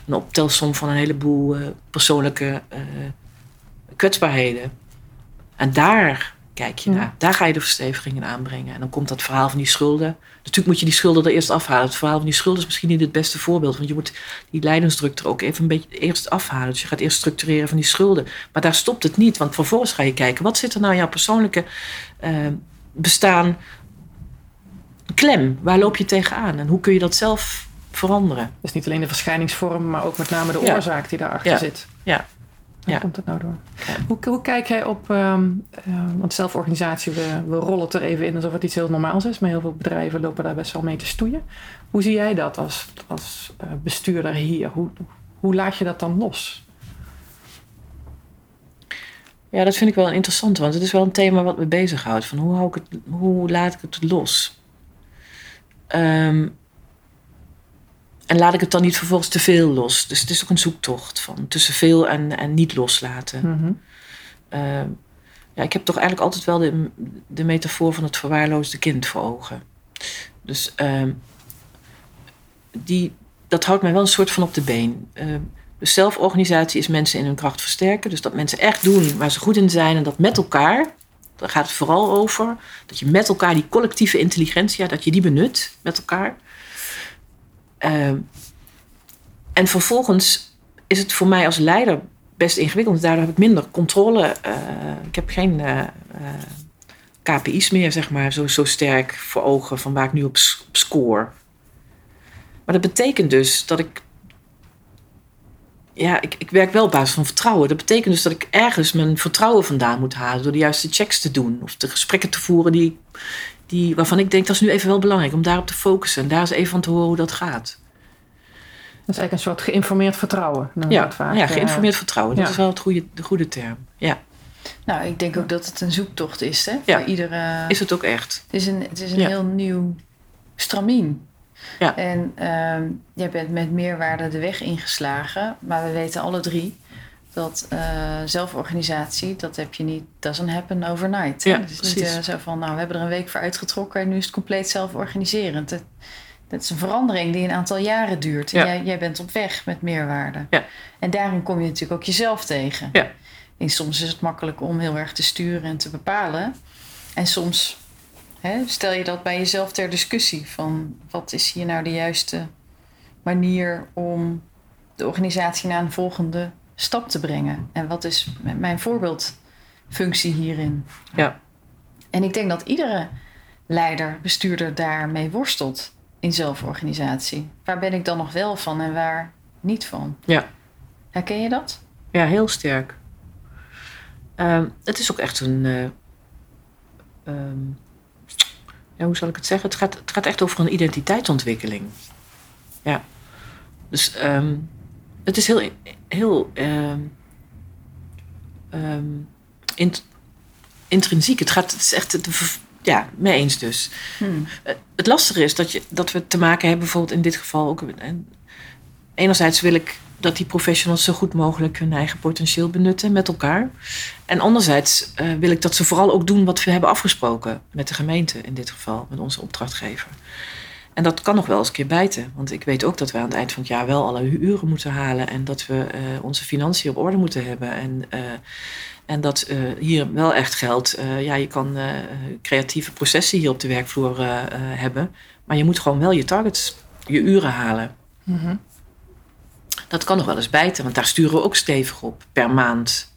een optelsom van een heleboel eh, persoonlijke kwetsbaarheden. En daar kijk je Ja. naar. Daar ga je de verstevigingen aanbrengen. En dan komt dat verhaal van die schulden. Natuurlijk moet je die schulden er eerst afhalen. Het verhaal van die schulden is misschien niet het beste voorbeeld. Want je moet die lijdensdruk er ook even een beetje eerst afhalen. Dus je gaat eerst structureren van die schulden. Maar daar stopt het niet. Want vervolgens ga je kijken. Wat zit er nou in jouw persoonlijke eh, bestaan klem? Waar loop je tegenaan? En hoe kun je dat zelf veranderen? Dus niet alleen de verschijningsvorm, maar ook met name de Ja. oorzaak die daarachter Ja. zit. Ja. Waar Ja. komt het nou door? Ja. Hoe, hoe kijk jij op, ehm, eh, want zelforganisatie, we, we rollen het er even in alsof het iets heel normaals is, maar heel veel bedrijven lopen daar best wel mee te stoeien. Hoe zie jij dat als, als eh, bestuurder hier? Hoe, hoe laat je dat dan los? Ja, dat vind ik wel een interessant, want het is wel een thema wat me bezighoudt. Van hoe, hou ik het, hoe laat ik het los? Ehm, en laat ik het dan niet vervolgens te veel los? Dus het is ook een zoektocht van tussen veel en, en niet loslaten. Mhm. Ehm, ja, ik heb toch eigenlijk altijd wel de, de metafoor van het verwaarloosde kind voor ogen. Dus ehm, die, dat houdt mij wel een soort van op de been. Ehm, dus zelforganisatie is mensen in hun kracht versterken. Dus dat mensen echt doen waar ze goed in zijn en dat met elkaar. Daar gaat het vooral over. Dat je met elkaar die collectieve intelligentia, dat je die benut met elkaar. Ehm, en vervolgens is het voor mij als leider best ingewikkeld. Daardoor heb ik minder controle. eh, ik heb geen eh, eh, KPI's meer, zeg maar, zo, zo sterk voor ogen van waar ik nu op, op score. Maar dat betekent dus dat ik. Ja, ik, ik werk wel op basis van vertrouwen. Dat betekent dus dat ik ergens mijn vertrouwen vandaan moet halen door de juiste checks te doen. Of de gesprekken te voeren die, die, waarvan ik denk dat is nu even wel belangrijk om daarop te focussen. En daar eens even van te horen hoe dat gaat. Dat is eigenlijk een soort geïnformeerd vertrouwen. noemen we Ja, het vaak. ja geïnformeerd vertrouwen. Dat ja. is wel het goede, de goede term. Ja, Nou, ik denk ook dat het een zoektocht is, hè? Ja. Voor iedere... is het ook echt. Het is een, het is een Ja. heel nieuw stramien. Ja. En ehm, jij bent met meerwaarde de weg ingeslagen. Maar we weten alle drie dat eh, zelforganisatie, dat heb je niet, doesn't happen overnight. Ja, het is niet eh, zo van, nou, we hebben er een week voor uitgetrokken en nu is het compleet zelforganiserend. Het, dat is een verandering die een aantal jaren duurt. Ja. jij, jij bent op weg met meerwaarde. Ja. En daarin kom je natuurlijk ook jezelf tegen. Ja. En soms is het makkelijk om heel erg te sturen en te bepalen. En soms hè, stel je dat bij jezelf ter discussie. Van wat is hier nou de juiste manier om de organisatie naar een volgende stap te brengen? En wat is mijn voorbeeldfunctie hierin? Ja. En ik denk dat iedere leider, bestuurder daarmee worstelt in zelforganisatie. Waar ben ik dan nog wel van en waar niet van? Ja. Herken je dat? Ja, heel sterk. Ehm, het is ook echt een. eh, ehm, ja, hoe zal ik het zeggen? Het gaat, het gaat echt over een identiteitsontwikkeling. Ja. Dus ehm, het is heel. heel ehm, ehm, int- intrinsiek. Het, gaat, het is echt. Ja, mee eens dus. Hmm. Eh, Het lastige is dat, je, dat we te maken hebben, bijvoorbeeld in dit geval ook. En enerzijds wil ik dat die professionals zo goed mogelijk hun eigen potentieel benutten met elkaar. En anderzijds eh, wil ik dat ze vooral ook doen wat we hebben afgesproken met de gemeente, in dit geval, met onze opdrachtgever. En dat kan nog wel eens een keer bijten. Want ik weet ook dat we aan het eind van het jaar wel alle uren moeten halen. En dat we eh, onze financiën op orde moeten hebben. En, eh, en dat eh, hier wel echt geldt. ja, je kan creatieve processen hier op de werkvloer hebben. Maar je moet gewoon wel je targets, je uren halen. Mhm. Dat kan nog wel eens bijten, want daar sturen we ook stevig op per maand.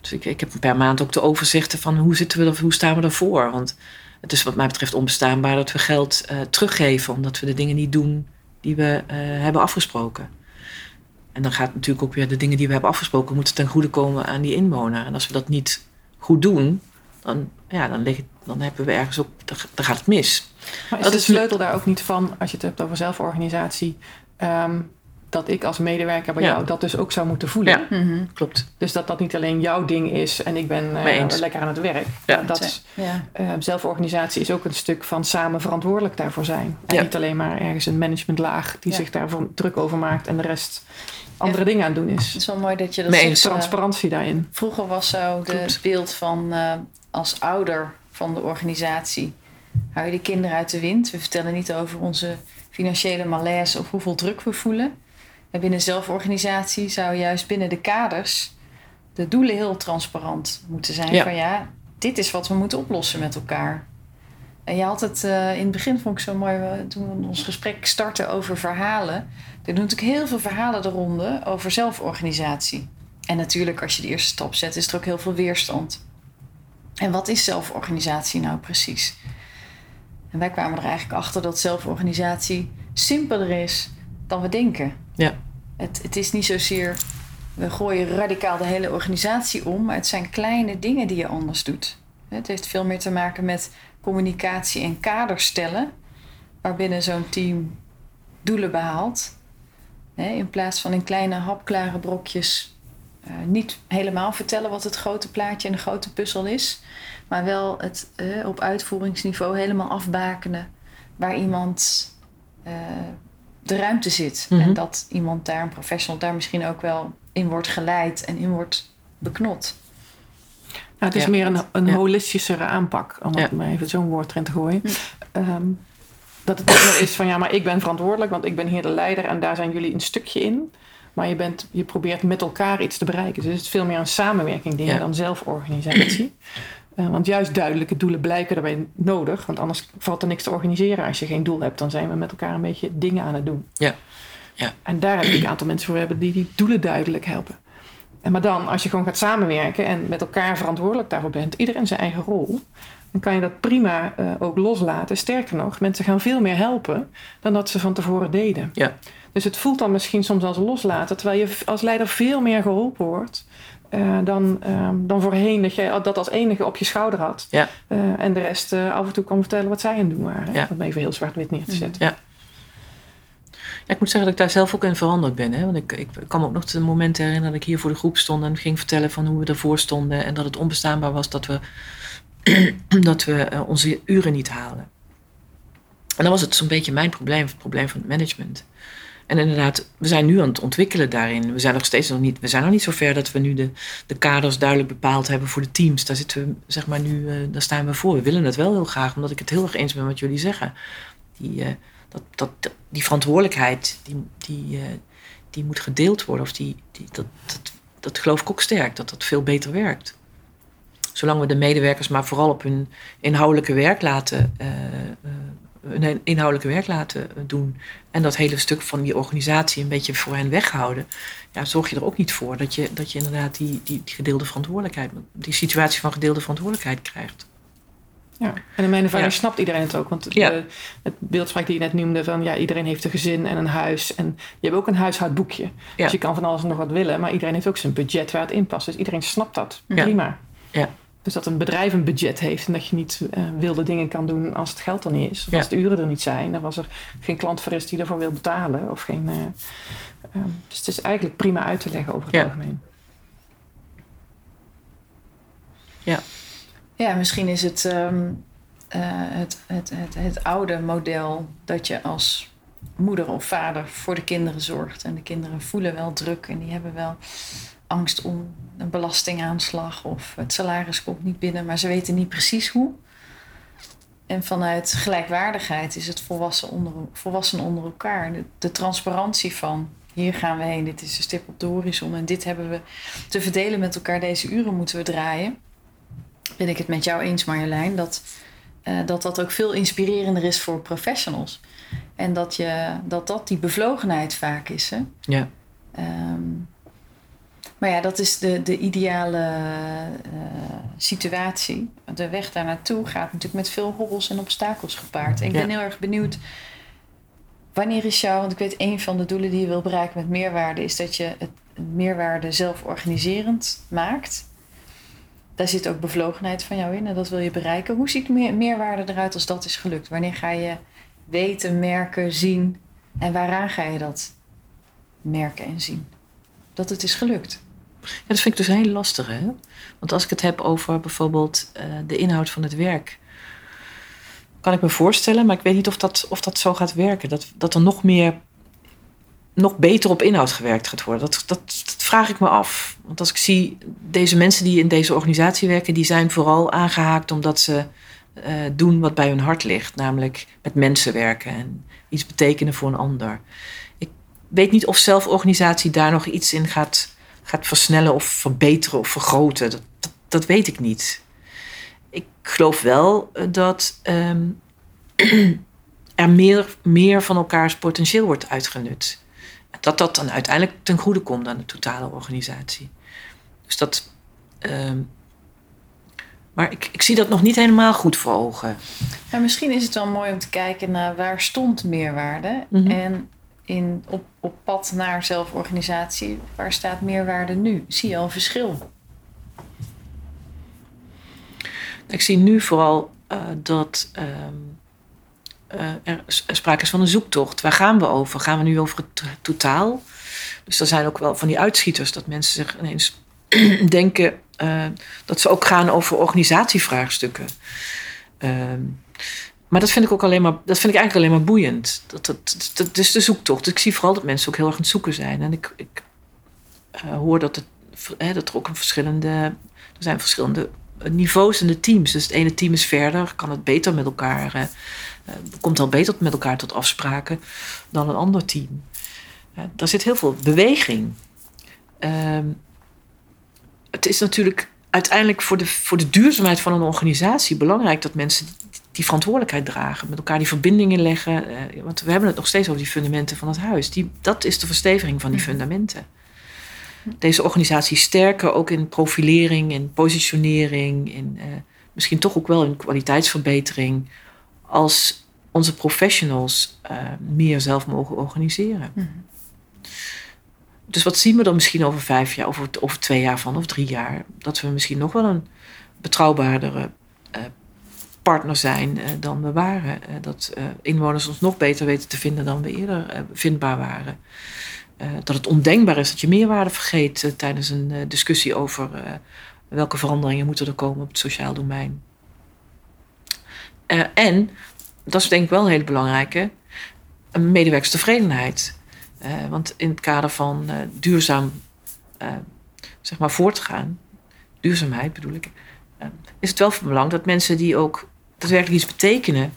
Dus ik, ik heb per maand ook de overzichten van hoe, zitten we er, hoe staan we ervoor. Want het is wat mij betreft onbestaanbaar dat we geld eh, teruggeven omdat we de dingen niet doen die we eh, hebben afgesproken. En dan gaat natuurlijk ook weer de dingen die we hebben afgesproken moeten ten goede komen aan die inwoner. En als we dat niet goed doen, dan, ja, dan, ligt, dan hebben we ergens ook, dan, dan gaat het mis. Maar is Dat de is- sleutel daar ook niet van, als je het hebt over zelforganisatie, ehm, dat ik als medewerker bij Ja. jou dat dus ook zou moeten voelen? Ja. Mhm. Klopt. Dus dat dat niet alleen jouw ding is en ik ben eh, lekker aan het werk. Ja. Dat is, Ja. eh, zelforganisatie is ook een stuk van samen verantwoordelijk daarvoor zijn. En Ja. niet alleen maar ergens een managementlaag die Ja. zich daarvoor druk over maakt en de rest andere dingen aan het doen Het is. is wel mooi dat je dat zegt, eh, Transparantie daarin. Vroeger was zo Klopt. beeld van eh, als ouder van de organisatie. Hou je de kinderen uit de wind. We vertellen niet over onze financiële malaise of hoeveel druk we voelen. En binnen zelforganisatie zou juist binnen de kaders de doelen heel transparant moeten zijn. Ja. Van ja, dit is wat we moeten oplossen met elkaar. En je had het eh, in het begin vond ik zo mooi, toen we ons gesprek startten over verhalen. Er doen natuurlijk heel veel verhalen de ronde over zelforganisatie. En natuurlijk, als je de eerste stap zet, is er ook heel veel weerstand. En wat is zelforganisatie nou precies? En wij kwamen er eigenlijk achter dat zelforganisatie simpeler is dan we denken. Ja. Het, het is niet zozeer, we gooien radicaal de hele organisatie om, maar het zijn kleine dingen die je anders doet. Het heeft veel meer te maken met communicatie en kaders stellen, waarbinnen zo'n team doelen behaalt. In plaats van in kleine hapklare brokjes eh, niet helemaal vertellen wat het grote plaatje en de grote puzzel is. Maar wel het eh, op uitvoeringsniveau helemaal afbakenen waar iemand eh, de ruimte zit. Mhm. En dat iemand daar, een professional, daar misschien ook wel in wordt geleid en in wordt beknot. Nou, het is Ja. meer een, een Ja. holistischere aanpak, om Ja. het maar even zo'n woord erin te gooien. Hm. Ehm, dat het niet meer is van ja, maar ik ben verantwoordelijk, want ik ben hier de leider en daar zijn jullie een stukje in. Maar je, bent, je probeert met elkaar iets te bereiken. Dus het is veel meer een samenwerking dingen Ja. dan zelforganisatie. Want juist duidelijke doelen blijken daarbij nodig. Want anders valt er niks te organiseren. Als je geen doel hebt, dan zijn we met elkaar een beetje dingen aan het doen. Ja. Ja. En daar heb ik een aantal mensen voor hebben die die doelen duidelijk helpen. En maar dan, als je gewoon gaat samenwerken en met elkaar verantwoordelijk daarvoor bent, iedereen zijn eigen rol, dan kan je dat prima eh, ook loslaten. Sterker nog, mensen gaan veel meer helpen dan dat ze van tevoren deden. Ja. Dus het voelt dan misschien soms als loslaten, terwijl je als leider veel meer geholpen wordt. Eh, dan, ehm, dan voorheen dat je dat als enige op je schouder had. Ja. Eh, en de rest eh, af en toe kon vertellen wat zij aan het doen waren. Ja. Om het even heel zwart-wit neer te zetten. Ja, ik moet zeggen dat ik daar zelf ook in veranderd ben. Hè? Want ik, ik kan me ook nog de momenten herinneren dat ik hier voor de groep stond en ging vertellen van hoe we ervoor stonden. En dat het onbestaanbaar was dat we, dat we onze uren niet halen. En dan was het zo'n beetje mijn probleem, het probleem van het management. En inderdaad, we zijn nu aan het ontwikkelen daarin. We zijn nog steeds nog niet, we zijn nog niet zo ver dat we nu de, de kaders duidelijk bepaald hebben voor de teams. Daar zitten we, zeg maar, nu, eh, daar staan we voor. We willen het wel heel graag, omdat ik het heel erg eens ben met jullie zeggen. Die, eh, dat, dat, die verantwoordelijkheid, die, die, eh, die moet gedeeld worden. Of die, die, dat, dat, dat geloof ik ook sterk, dat dat veel beter werkt. Zolang we de medewerkers maar vooral op hun inhoudelijke werk laten, hun inhoudelijke werk laten doen. En dat hele stuk van die organisatie een beetje voor hen weghouden. Ja, zorg je er ook niet voor dat je, dat je inderdaad die, die, gedeelde verantwoordelijkheid, die situatie van gedeelde verantwoordelijkheid krijgt. Ja, en in mijn ervaring snapt iedereen het ook. Want de, het beeldspraak die je net noemde van ja, iedereen heeft een gezin en een huis. En je hebt ook een huishoudboekje. Dus je kan van alles en nog wat willen. Maar iedereen heeft ook zijn budget waar het in past. Dus iedereen snapt dat. Prima. Ja. Dus dat een bedrijf een budget heeft en dat je niet uh, wilde dingen kan doen als het geld er niet is. Of als de uren er niet zijn. Dan was er geen klant voor is die ervoor wil betalen. Of geen, uh, uh, dus het is eigenlijk prima uit te leggen over het algemeen. Ja. Ja, misschien is het, um, het, het, het, het oude model dat je als moeder of vader voor de kinderen zorgt. En de kinderen voelen wel druk en die hebben wel angst om een belastingaanslag of het salaris komt niet binnen, maar ze weten niet precies hoe. En vanuit gelijkwaardigheid is het volwassen onder, volwassen onder elkaar. De, de, transparantie van hier gaan we heen, dit is de stip op de horizon en dit hebben we te verdelen met elkaar. Deze uren moeten we draaien. Ben ik het met jou eens, Marjolein, dat uh, dat, dat ook veel inspirerender is voor professionals. En dat je, dat, dat die bevlogenheid vaak is. Hè? Ja. Um, maar ja, dat is de, de ideale uh, situatie. De weg daar naartoe gaat natuurlijk met veel hobbels en obstakels gepaard. En ik ben heel erg benieuwd. Wanneer is jou, want ik weet een van de doelen die je wil bereiken met meerwaarde, is dat je het meerwaarde zelf organiserend maakt. Daar zit ook bevlogenheid van jou in en dat wil je bereiken. Hoe ziet meer, meerwaarde eruit als dat is gelukt? Wanneer ga je weten, merken, zien en waaraan ga je dat merken en zien? Dat het is gelukt. Ja, dat vind ik dus heel lastig. Hè? Want als ik het heb over bijvoorbeeld uh, de inhoud van het werk, kan ik me voorstellen, maar ik weet niet of dat, of dat zo gaat werken. Dat, dat er nog meer, nog beter op inhoud gewerkt gaat worden. Dat, dat, vraag ik me af. Want als ik zie, deze mensen die in deze organisatie werken, die zijn vooral aangehaakt omdat ze uh, doen wat bij hun hart ligt. Namelijk met mensen werken en iets betekenen voor een ander. Ik weet niet of zelforganisatie daar nog iets in gaat gaat versnellen of verbeteren of vergroten. Dat, dat, weet ik niet. Ik geloof wel eh, dat um, er meer, meer van elkaars potentieel wordt uitgenut. Dat dat dan uiteindelijk ten goede komt aan de totale organisatie. Dus dat. Um, maar ik, ik zie dat nog niet helemaal goed voor ogen. Ja, misschien is het wel mooi om te kijken naar waar stond meerwaarde. Mm -hmm. En in, op, op pad naar zelforganisatie, waar staat meerwaarde nu? Zie je al een verschil? Ik zie nu vooral uh, dat uh, uh, er sprake is van een zoektocht. Waar gaan we over? Gaan we nu over het totaal? Dus er zijn ook wel van die uitschieters dat mensen zich ineens denken eh, dat ze ook gaan over organisatievraagstukken. Ehm, maar dat vind ik ook alleen maar, dat vind ik eigenlijk alleen maar boeiend. Dat, is de zoektocht. Ik zie vooral dat mensen ook heel erg aan het zoeken zijn. En ik, ik uh, hoor dat, het, dat er ook een verschillende, er zijn verschillende niveaus in de teams. Dus het ene team is verder, kan het beter met elkaar, uh, komt al beter met elkaar tot afspraken dan een ander team. Uh, daar zit heel veel beweging. Ehm, het is natuurlijk uiteindelijk voor de, voor de duurzaamheid van een organisatie belangrijk dat mensen die verantwoordelijkheid dragen, met elkaar die verbindingen leggen. Uh, want we hebben het nog steeds over die fundamenten van het huis. Die, dat is de versteviging van die fundamenten. Deze organisatie sterker ook in profilering, in positionering, in uh, misschien toch ook wel in kwaliteitsverbetering, als onze professionals uh, meer zelf mogen organiseren. Mm -hmm. Dus wat zien we dan misschien over vijf jaar, of over, over twee jaar van, of drie jaar? Dat we misschien nog wel een betrouwbaardere partner zijn uh, dan we waren. Uh, dat uh, inwoners ons nog beter weten te vinden dan we eerder vindbaar waren. dat het ondenkbaar is dat je meerwaarde vergeet tijdens een discussie over welke veranderingen moeten er komen op het sociaal domein. en, dat is denk ik wel een hele belangrijke, een medewerkerstevredenheid. want in het kader van duurzaam zeg maar voortgaan, duurzaamheid bedoel ik, is het wel van belang dat mensen die ook daadwerkelijk iets betekenen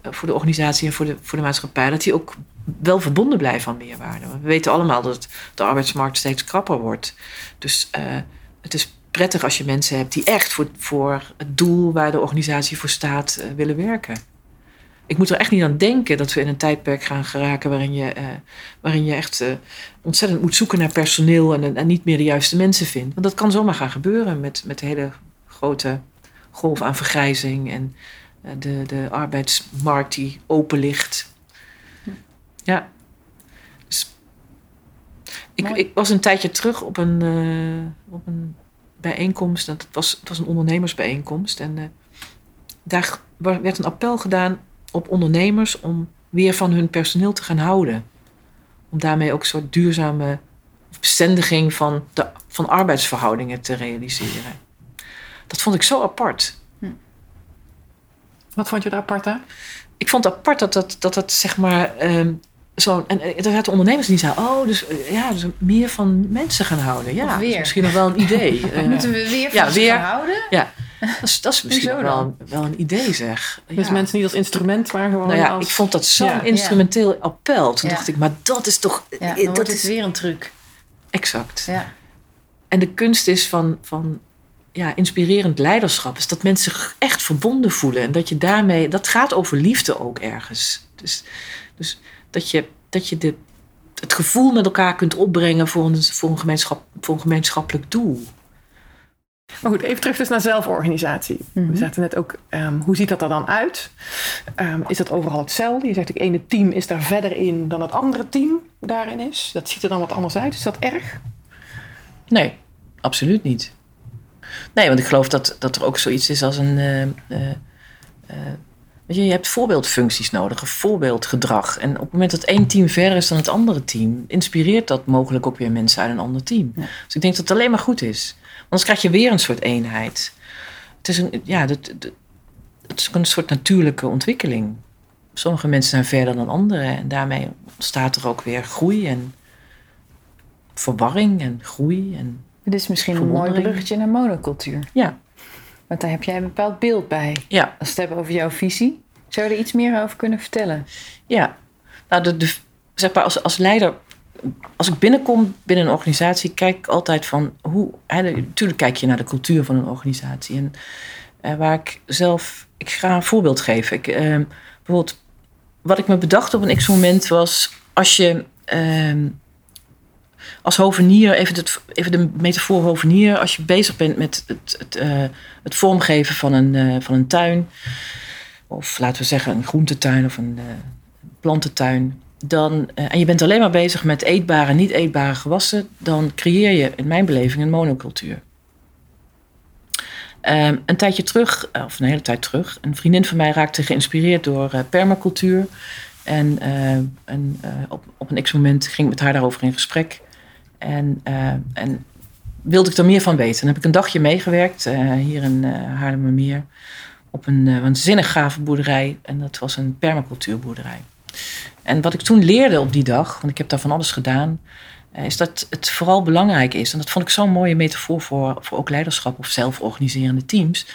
eh, voor de organisatie en voor de, voor de maatschappij, dat die ook wel verbonden blijven aan meerwaarde. We weten allemaal dat de arbeidsmarkt steeds krapper wordt. Dus uh, het is prettig als je mensen hebt die echt voor, voor het doel waar de organisatie voor staat uh, willen werken. Ik moet er echt niet aan denken dat we in een tijdperk gaan geraken waarin je, waarin je echt ontzettend moet zoeken naar personeel en, en, niet meer de juiste mensen vindt. Want dat kan zomaar gaan gebeuren met, met hele grote golf aan vergrijzing en de, de arbeidsmarkt die open ligt. Ja. Dus ik, ik, was een tijdje terug op een, uh, op een bijeenkomst. Dat was, het was een ondernemersbijeenkomst. En uh, daar werd een appel gedaan op ondernemers om weer van hun personeel te gaan houden. Om daarmee ook een soort duurzame bestendiging van, de, van arbeidsverhoudingen te realiseren. Dat vond ik zo apart. Hm. Wat vond je er apart aan? Ik vond het apart dat dat, dat, dat zeg maar. Um, zo, en er zaten ondernemers die zeiden: Oh, dus ja, dus meer van mensen gaan houden. Ja, weer. misschien nog wel een idee. uh, Moeten we weer van ja, weer, gaan houden? Ja, dat is, dat is misschien wel, wel een idee, zeg. Dus mensen niet als instrument, maar gewoon. Nou ja, als... ik vond dat zo'n ja. instrumenteel appel. Toen dacht ik: Maar dat is toch. Dat is weer een truc. Exact. Ja. En de kunst is van, van ja, inspirerend leiderschap is dat mensen zich echt verbonden voelen. En dat je daarmee, dat gaat over liefde ook ergens. Dus, dus dat je, dat je de, het gevoel met elkaar kunt opbrengen voor een, voor een, gemeenschap, voor een gemeenschappelijk doel. Maar goed, even terug dus naar zelforganisatie. Mm -hmm. We zaten net ook, um, hoe ziet dat er dan uit? Um, is dat overal hetzelfde? Je zegt, het ene team is daar verder in dan het andere team daarin is. Dat ziet er dan wat anders uit. Is dat erg? Nee, absoluut niet. Nee, want ik geloof dat, dat er ook zoiets is als een. Uh, uh, uh, weet je, je hebt voorbeeldfuncties nodig, een voorbeeldgedrag. En op het moment dat één team verder is dan het andere team, inspireert dat mogelijk ook weer mensen uit een ander team. Ja. Dus ik denk dat het alleen maar goed is. Anders krijg je weer een soort eenheid. Het is een, ja, het, het is een soort natuurlijke ontwikkeling. Sommige mensen zijn verder dan anderen en daarmee ontstaat er ook weer groei en verwarring en groei en het is misschien een mooi bruggetje naar monocultuur. Ja. Want daar heb jij een bepaald beeld bij. Ja. Als we het hebben over jouw visie. Zou je er iets meer over kunnen vertellen? Ja. Nou, de, de, zeg maar, als, als leider... Als ik binnenkom binnen een organisatie... kijk ik altijd van hoe... Hè, natuurlijk kijk je naar de cultuur van een organisatie. En uh, waar ik zelf... Ik ga een voorbeeld geven. Ik, uh, bijvoorbeeld... Wat ik me bedacht op een x-moment was... Als je... Uh, als hovenier, even, het, even de metafoor hovenier, als je bezig bent met het, het, uh, het vormgeven van een, uh, van een tuin, of laten we zeggen een groentetuin of een uh, plantentuin, dan, en je bent alleen maar bezig met eetbare en niet eetbare gewassen, dan creëer je in mijn beleving een monocultuur. Um, een tijdje terug, of een hele tijd terug, een vriendin van mij raakte geïnspireerd door permacultuur. En, op, op een x-moment ging ik met haar daarover in gesprek. En, uh, en wilde ik er meer van weten. Dan heb ik een dagje meegewerkt uh, hier in uh, Haarlemmermeer. Op een waanzinnig gave boerderij. En dat was een permacultuurboerderij. En wat ik toen leerde op die dag, want ik heb daar van alles gedaan, is dat het vooral belangrijk is. En dat vond ik zo'n mooie metafoor voor, voor ook leiderschap of zelforganiserende teams.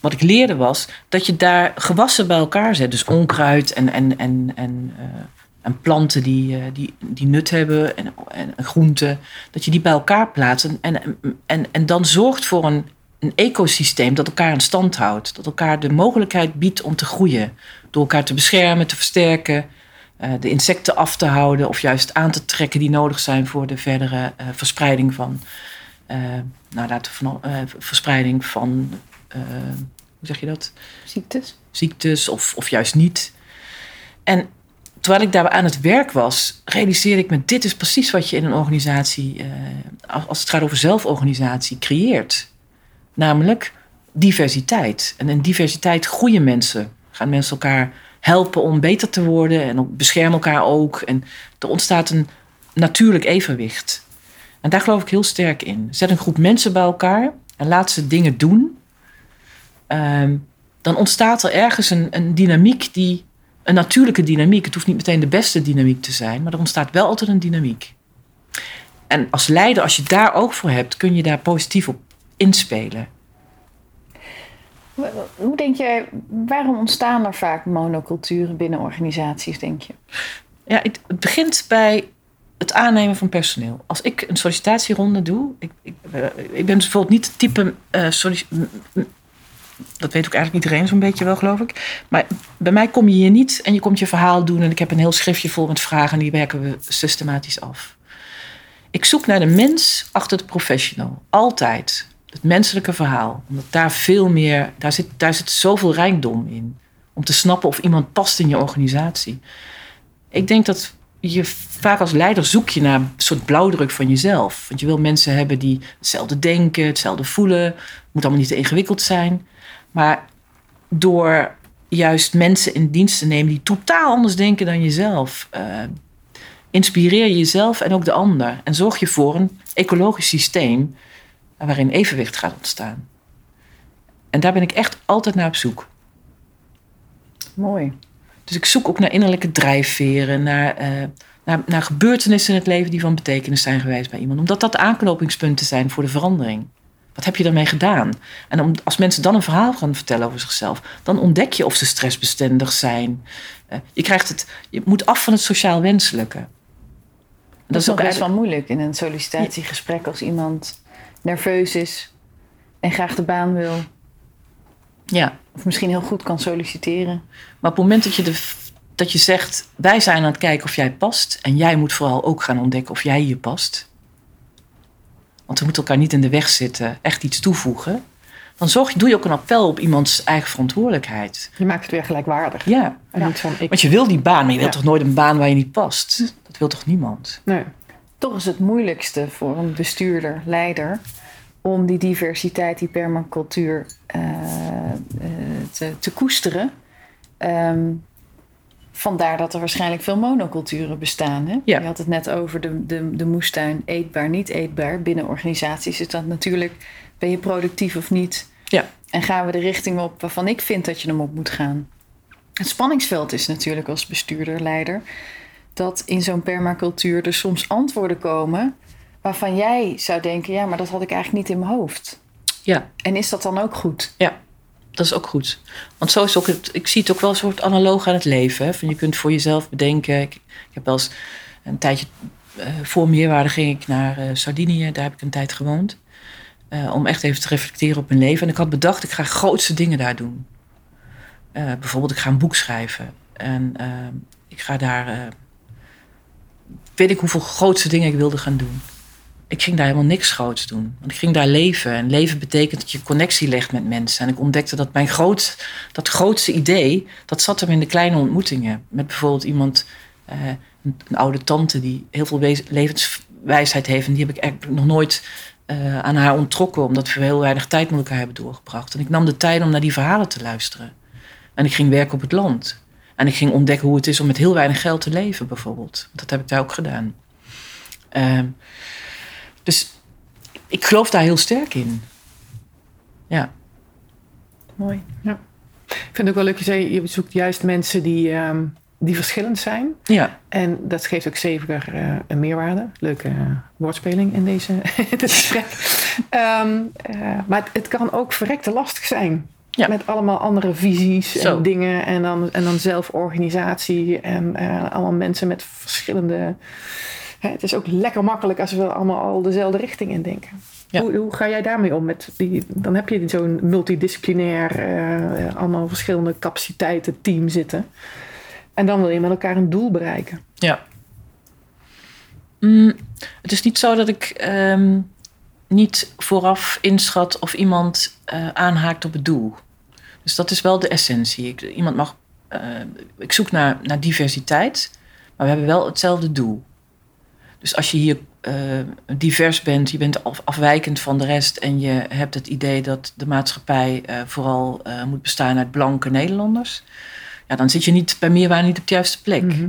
Wat ik leerde was dat je daar gewassen bij elkaar zet. Dus onkruid en, en, en, en en planten die, die, die nut hebben en, en groenten, dat je die bij elkaar plaatst en, en, en, en dan zorgt voor een, een ecosysteem dat elkaar in stand houdt. Dat elkaar de mogelijkheid biedt om te groeien. Door elkaar te beschermen, te versterken, uh, de insecten af te houden of juist aan te trekken die nodig zijn voor de verdere uh, verspreiding van, nou, laten we van verspreiding van, hoe zeg je dat? Ziektes. Ziektes of, of juist niet. En terwijl ik daar aan het werk was, realiseerde ik me: dit is precies wat je in een organisatie, uh, als het gaat over zelforganisatie, creëert. Namelijk diversiteit. En in diversiteit groeien mensen. Gaan mensen elkaar helpen om beter te worden en beschermen elkaar ook. En er ontstaat een natuurlijk evenwicht. En daar geloof ik heel sterk in. Zet een groep mensen bij elkaar en laat ze dingen doen. Um, dan ontstaat er ergens een, een dynamiek die een natuurlijke dynamiek. Het hoeft niet meteen de beste dynamiek te zijn, maar er ontstaat wel altijd een dynamiek. En als leider, als je daar oog voor hebt, kun je daar positief op inspelen. Hoe denk jij, waarom ontstaan er vaak monoculturen binnen organisaties, denk je? Ja, het, begint bij het aannemen van personeel. Als ik een sollicitatieronde doe, ik, ik, eh, ik ben bijvoorbeeld niet het type m- dat weet ook eigenlijk iedereen zo'n beetje wel, geloof ik. Maar bij mij kom je hier niet en je komt je verhaal doen en ik heb een heel schriftje vol met vragen en die werken we systematisch af. Ik zoek naar de mens achter de professional. Altijd. Het menselijke verhaal. Omdat daar veel meer, daar zit, daar zit zoveel rijkdom in. Om te snappen of iemand past in je organisatie. Ik denk dat je vaak als leider zoek je naar een soort blauwdruk van jezelf. Want je wil mensen hebben die hetzelfde denken, hetzelfde voelen. Het moet allemaal niet te ingewikkeld zijn. Maar door juist mensen in dienst te nemen die totaal anders denken dan jezelf, eh, inspireer je jezelf en ook de ander. En zorg je voor een ecologisch systeem waarin evenwicht gaat ontstaan. En daar ben ik echt altijd naar op zoek. Mooi. Dus ik zoek ook naar innerlijke drijfveren, naar, eh, naar, naar gebeurtenissen in het leven die van betekenis zijn geweest bij iemand. Omdat dat aanknopingspunten zijn voor de verandering. Wat heb je daarmee gedaan? En om, als mensen dan een verhaal gaan vertellen over zichzelf, dan ontdek je of ze stressbestendig zijn. Eh, je, krijgt het, je moet af van het sociaal wenselijke. Dat, is ook best wel moeilijk in een sollicitatiegesprek als iemand nerveus is en graag de baan wil. Ja, Of misschien heel goed kan solliciteren. maar op het moment dat je, de, dat je zegt, wij zijn aan het kijken of jij past. En jij moet vooral ook gaan ontdekken of jij hier past. Want we moeten elkaar niet in de weg zitten, echt iets toevoegen. Dan zorg, je- doe je ook een appel op iemands eigen verantwoordelijkheid. Je maakt het weer gelijkwaardig. Ja, En niet van ik. want je wil die baan, maar je wilt toch nooit een baan waar je niet past? Dat wil toch niemand? Nee. Toch is het moeilijkste voor een bestuurder, leider, om die diversiteit, die permacultuur eh, te, te koesteren. Ehm, vandaar dat er waarschijnlijk veel monoculturen bestaan. Hè? Ja. Je had het net over de, de, de moestuin eetbaar, niet eetbaar. Binnen organisaties is dat natuurlijk, ben je productief of niet? Ja. En gaan we de richting op waarvan ik vind dat je hem op moet gaan? Het spanningsveld is natuurlijk als bestuurder, leider, dat in zo'n permacultuur er soms antwoorden komen waarvan jij zou denken, ja, maar dat had ik eigenlijk niet in mijn hoofd. Ja, En is dat dan ook goed? Dat is ook goed. Want zo is ook het, ik zie het ook wel een soort analoog aan het leven. Hè? Van je kunt voor jezelf bedenken. Ik, heb wel eens een tijdje eh, voor meerwaarde ging ik naar eh, Sardinië. Daar heb ik een tijd gewoond. Eh, om echt even te reflecteren op mijn leven. En ik had bedacht, ik ga grootste dingen daar doen. Bijvoorbeeld, ik ga een boek schrijven. En ik ga daar, weet ik hoeveel grootste dingen ik wilde gaan doen. Ik ging daar helemaal niks groots doen. Want ik ging daar leven. En leven betekent dat je connectie legt met mensen. En ik ontdekte dat mijn groot, dat grootste idee, dat zat hem in de kleine ontmoetingen. Met bijvoorbeeld iemand, eh, een, oude tante die heel veel levenswijsheid heeft. En die heb ik eigenlijk nog nooit eh, aan haar onttrokken. Omdat we heel weinig tijd met elkaar hebben doorgebracht. En ik nam de tijd om naar die verhalen te luisteren. En ik ging werken op het land. En ik ging ontdekken hoe het is om met heel weinig geld te leven, bijvoorbeeld. Dat heb ik daar ook gedaan. Ehm, dus ik geloof daar heel sterk in. Ja. Mooi. Ik vind het ook wel leuk, je zei, je zoekt juist mensen die, ehm, die verschillend zijn. Ja. En dat geeft ook zeker eh, een meerwaarde. Leuke eh, woordspeling in deze dit gesprek. Ehm, eh, maar het, het kan ook verrekte lastig zijn. Ja. Met allemaal andere visies Zo. en dingen. En dan, en dan zelforganisatie. En eh, allemaal mensen met verschillende... Het is ook lekker makkelijk als we allemaal al dezelfde richting in denken. Ja. Hoe, hoe ga jij daarmee om? Met die, dan heb je zo'n multidisciplinair, eh, allemaal verschillende capaciteiten team zitten. En dan wil je met elkaar een doel bereiken. Ja. Mm, het is niet zo dat ik ehm, niet vooraf inschat of iemand eh, aanhaakt op het doel. Dus dat is wel de essentie. Ik, iemand mag, eh, ik zoek naar, naar diversiteit, maar we hebben wel hetzelfde doel. Dus als je hier eh, divers bent, je bent af- afwijkend van de rest en je hebt het idee dat de maatschappij eh, vooral eh, moet bestaan uit blanke Nederlanders, ja, dan zit je niet bij meerwaarde niet op de juiste plek. Mhm.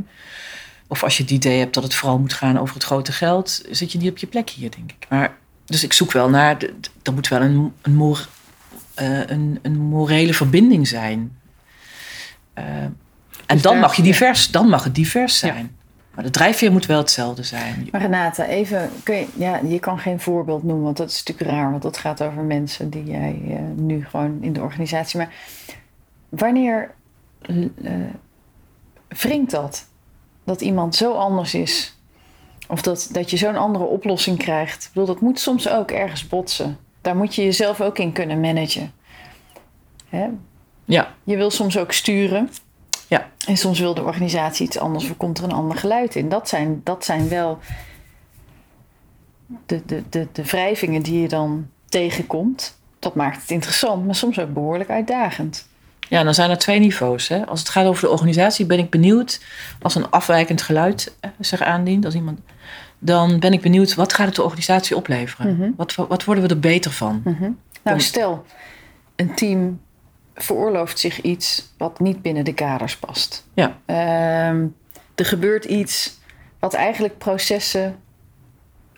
Of als je het idee hebt dat het vooral moet gaan over het grote geld, zit je niet op je plek hier, denk ik. Maar, dus ik zoek wel naar, er moet wel een, een, mor, eh, een, een morele verbinding zijn. En Dus dan daar- mag je ja. divers, dan mag het divers Ja. Maar de drijfveer moet wel hetzelfde zijn. Maar Renate, even, kun je, ja, je kan geen voorbeeld noemen, want dat is natuurlijk raar, want dat gaat over mensen die jij eh, nu gewoon in de organisatie. Maar wanneer eh, wringt dat? dat iemand zo anders is. Of dat, dat je zo'n andere oplossing krijgt. Ik bedoel, dat moet soms ook ergens botsen. Daar moet je jezelf ook in kunnen managen. Hè? Ja, Je wil soms ook sturen. Ja. En soms wil de organisatie iets anders of komt er een ander geluid in. Dat zijn, dat zijn wel de, de, de, de wrijvingen die je dan tegenkomt. Dat maakt het interessant, maar soms ook behoorlijk uitdagend. Ja, dan zijn er twee niveaus. Hè. Als het gaat over de organisatie, ben ik benieuwd als een afwijkend geluid eh, zich aandient, als iemand, dan ben ik benieuwd wat gaat het de organisatie opleveren? Mhm. Wat, wat worden we er beter van? Mhm. Nou, stel, een team veroorlooft zich iets wat niet binnen de kaders past. Ja. Ehm, er gebeurt iets wat eigenlijk processen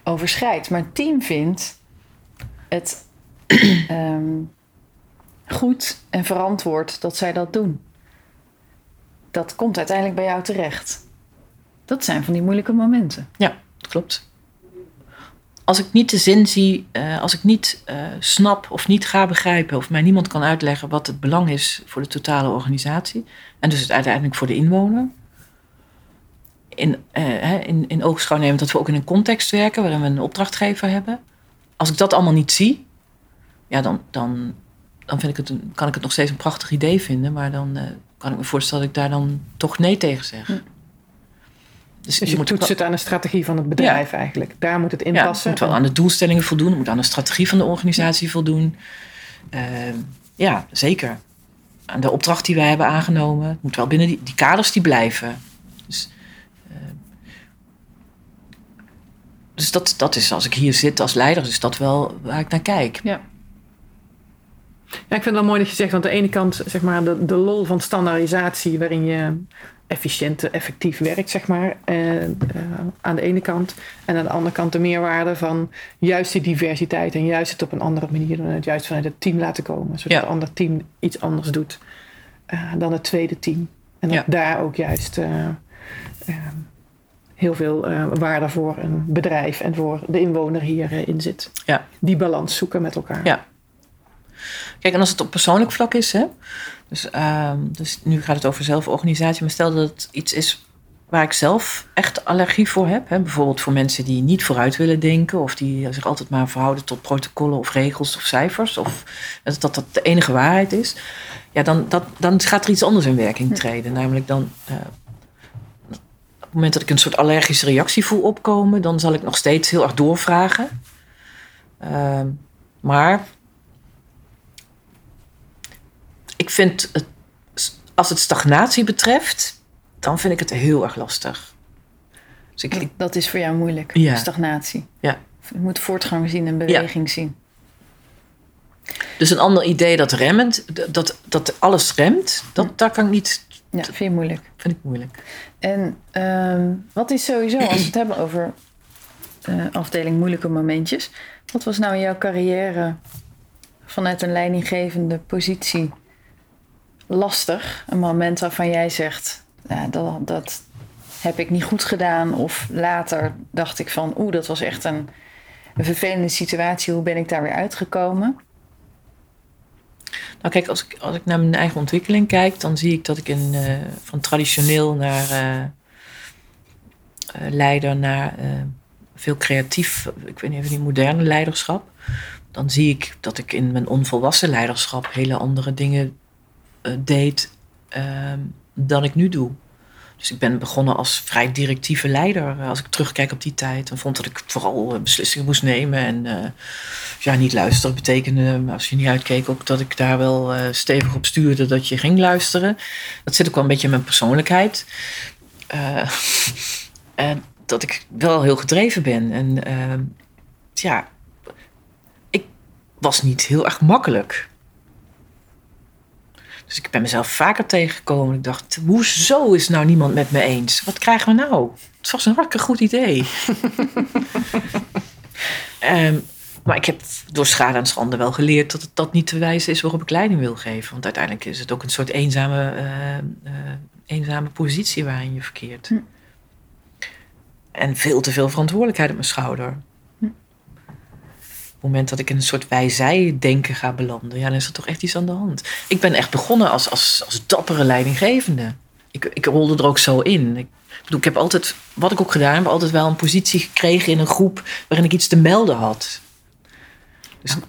overschrijdt. Maar het team vindt het ehm, goed en verantwoord dat zij dat doen. Dat komt uiteindelijk bij jou terecht. Dat zijn van die moeilijke momenten. Ja, dat klopt. Als ik niet de zin zie, eh, als ik niet eh, snap of niet ga begrijpen, of mij niemand kan uitleggen wat het belang is voor de totale organisatie, en dus het uiteindelijk voor de inwoner, in, hè, in, in oogschouw nemen dat we ook in een context werken waarin we een opdrachtgever hebben. Als ik dat allemaal niet zie, ja, dan, dan, dan vind ik het kan ik het nog steeds een prachtig idee vinden, maar dan kan ik me voorstellen dat ik daar dan toch nee tegen zeg. Hm. Dus je moet toetst wel- het aan de strategie van het bedrijf eigenlijk. Daar moet het in Ja, het passen. moet wel aan de doelstellingen voldoen. Het moet aan de strategie van de organisatie voldoen. Ehm, ja, zeker. Aan de opdracht die wij hebben aangenomen. Het moet wel binnen die, die kaders die blijven. Dus, ehm, dus dat, dat is, als ik hier zit als leider, is dat wel waar ik naar kijk. Ja, ik vind het wel mooi dat je zegt, want aan de ene kant zeg maar de, de lol van standaardisatie waarin je efficiënt, effectief werkt, zeg maar, eh, eh, aan de ene kant. En aan de andere kant de meerwaarde van juist die diversiteit en juist het op een andere manier doen en het juist vanuit het team laten komen. Zodat Ja. het andere team iets anders doet eh, dan het tweede team. En dat Ja. daar ook juist heel veel waarde voor een bedrijf en voor de inwoner hier eh, in zit. Ja. Die balans zoeken met elkaar. Ja. Kijk, en als het op persoonlijk vlak is, hè, dus, ehm, dus nu gaat het over zelforganisatie, maar stel dat het iets is waar ik zelf echt allergie voor heb, hè, bijvoorbeeld voor mensen die niet vooruit willen denken of die zich altijd maar verhouden tot protocollen of regels of cijfers, of dat dat, de enige waarheid is, ja, dan, dat, dan gaat er iets anders in werking treden. Namelijk dan, eh, op het moment dat ik een soort allergische reactie voel opkomen, dan zal ik nog steeds heel erg doorvragen. Ehm, maar ik vind het, als het stagnatie betreft, dan vind ik het heel erg lastig. Dus ik, Dat is voor jou moeilijk, Ja. stagnatie. Ja. Je moet voortgang zien en beweging zien. dus een ander idee dat remmend, dat, dat alles remt, dat, daar kan ik niet, Ja, vind je moeilijk. vind ik moeilijk. En ehm, wat is sowieso, als we het hebben over eh, afdeling moeilijke momentjes. Wat was nou in jouw carrière vanuit een leidinggevende positie lastig? Een moment waarvan jij zegt, ja, dat, dat heb ik niet goed gedaan. Of later dacht ik van, oeh, dat was echt een, vervelende situatie. Hoe ben ik daar weer uitgekomen? Nou kijk, als ik, als ik naar mijn eigen ontwikkeling kijk, dan zie ik dat ik eh, van traditioneel naar eh, eh, leider naar veel creatief, ik weet niet even die moderne leiderschap. Dan zie ik dat ik in mijn onvolwassen leiderschap hele andere dingen deed ehm, dan ik nu doe. Dus ik ben begonnen als vrij directieve leider. Als ik terugkijk op die tijd, dan vond dat ik vooral eh, beslissingen moest nemen. En eh, ja, niet luisteren betekende, als je niet uitkeek, ook dat ik daar wel eh, stevig op stuurde dat je ging luisteren. Dat zit ook wel een beetje in mijn persoonlijkheid. Eh, dat ik wel heel gedreven ben. En eh, ja, ik was niet heel erg makkelijk. Dus ik ben mezelf vaker tegengekomen. Ik dacht, hoezo is nou niemand met me eens? Wat krijgen we nou? Het was een hartstikke goed idee. Ehm, maar ik heb door schade en schande wel geleerd dat het dat niet de wijze is waarop ik leiding wil geven. Want uiteindelijk is het ook een soort eenzame, eh, eh, eenzame positie waarin je verkeert. Hm. En veel te veel verantwoordelijkheid op mijn schouder. Op het moment dat ik in een soort wij-zij-denken ga belanden, ja, dan is er toch echt iets aan de hand. Ik ben echt begonnen als, als, als dappere leidinggevende. Ik, ik rolde er ook zo in. Ik, bedoel, ik heb altijd, wat ik ook gedaan heb, altijd wel een positie gekregen in een groep waarin ik iets te melden had.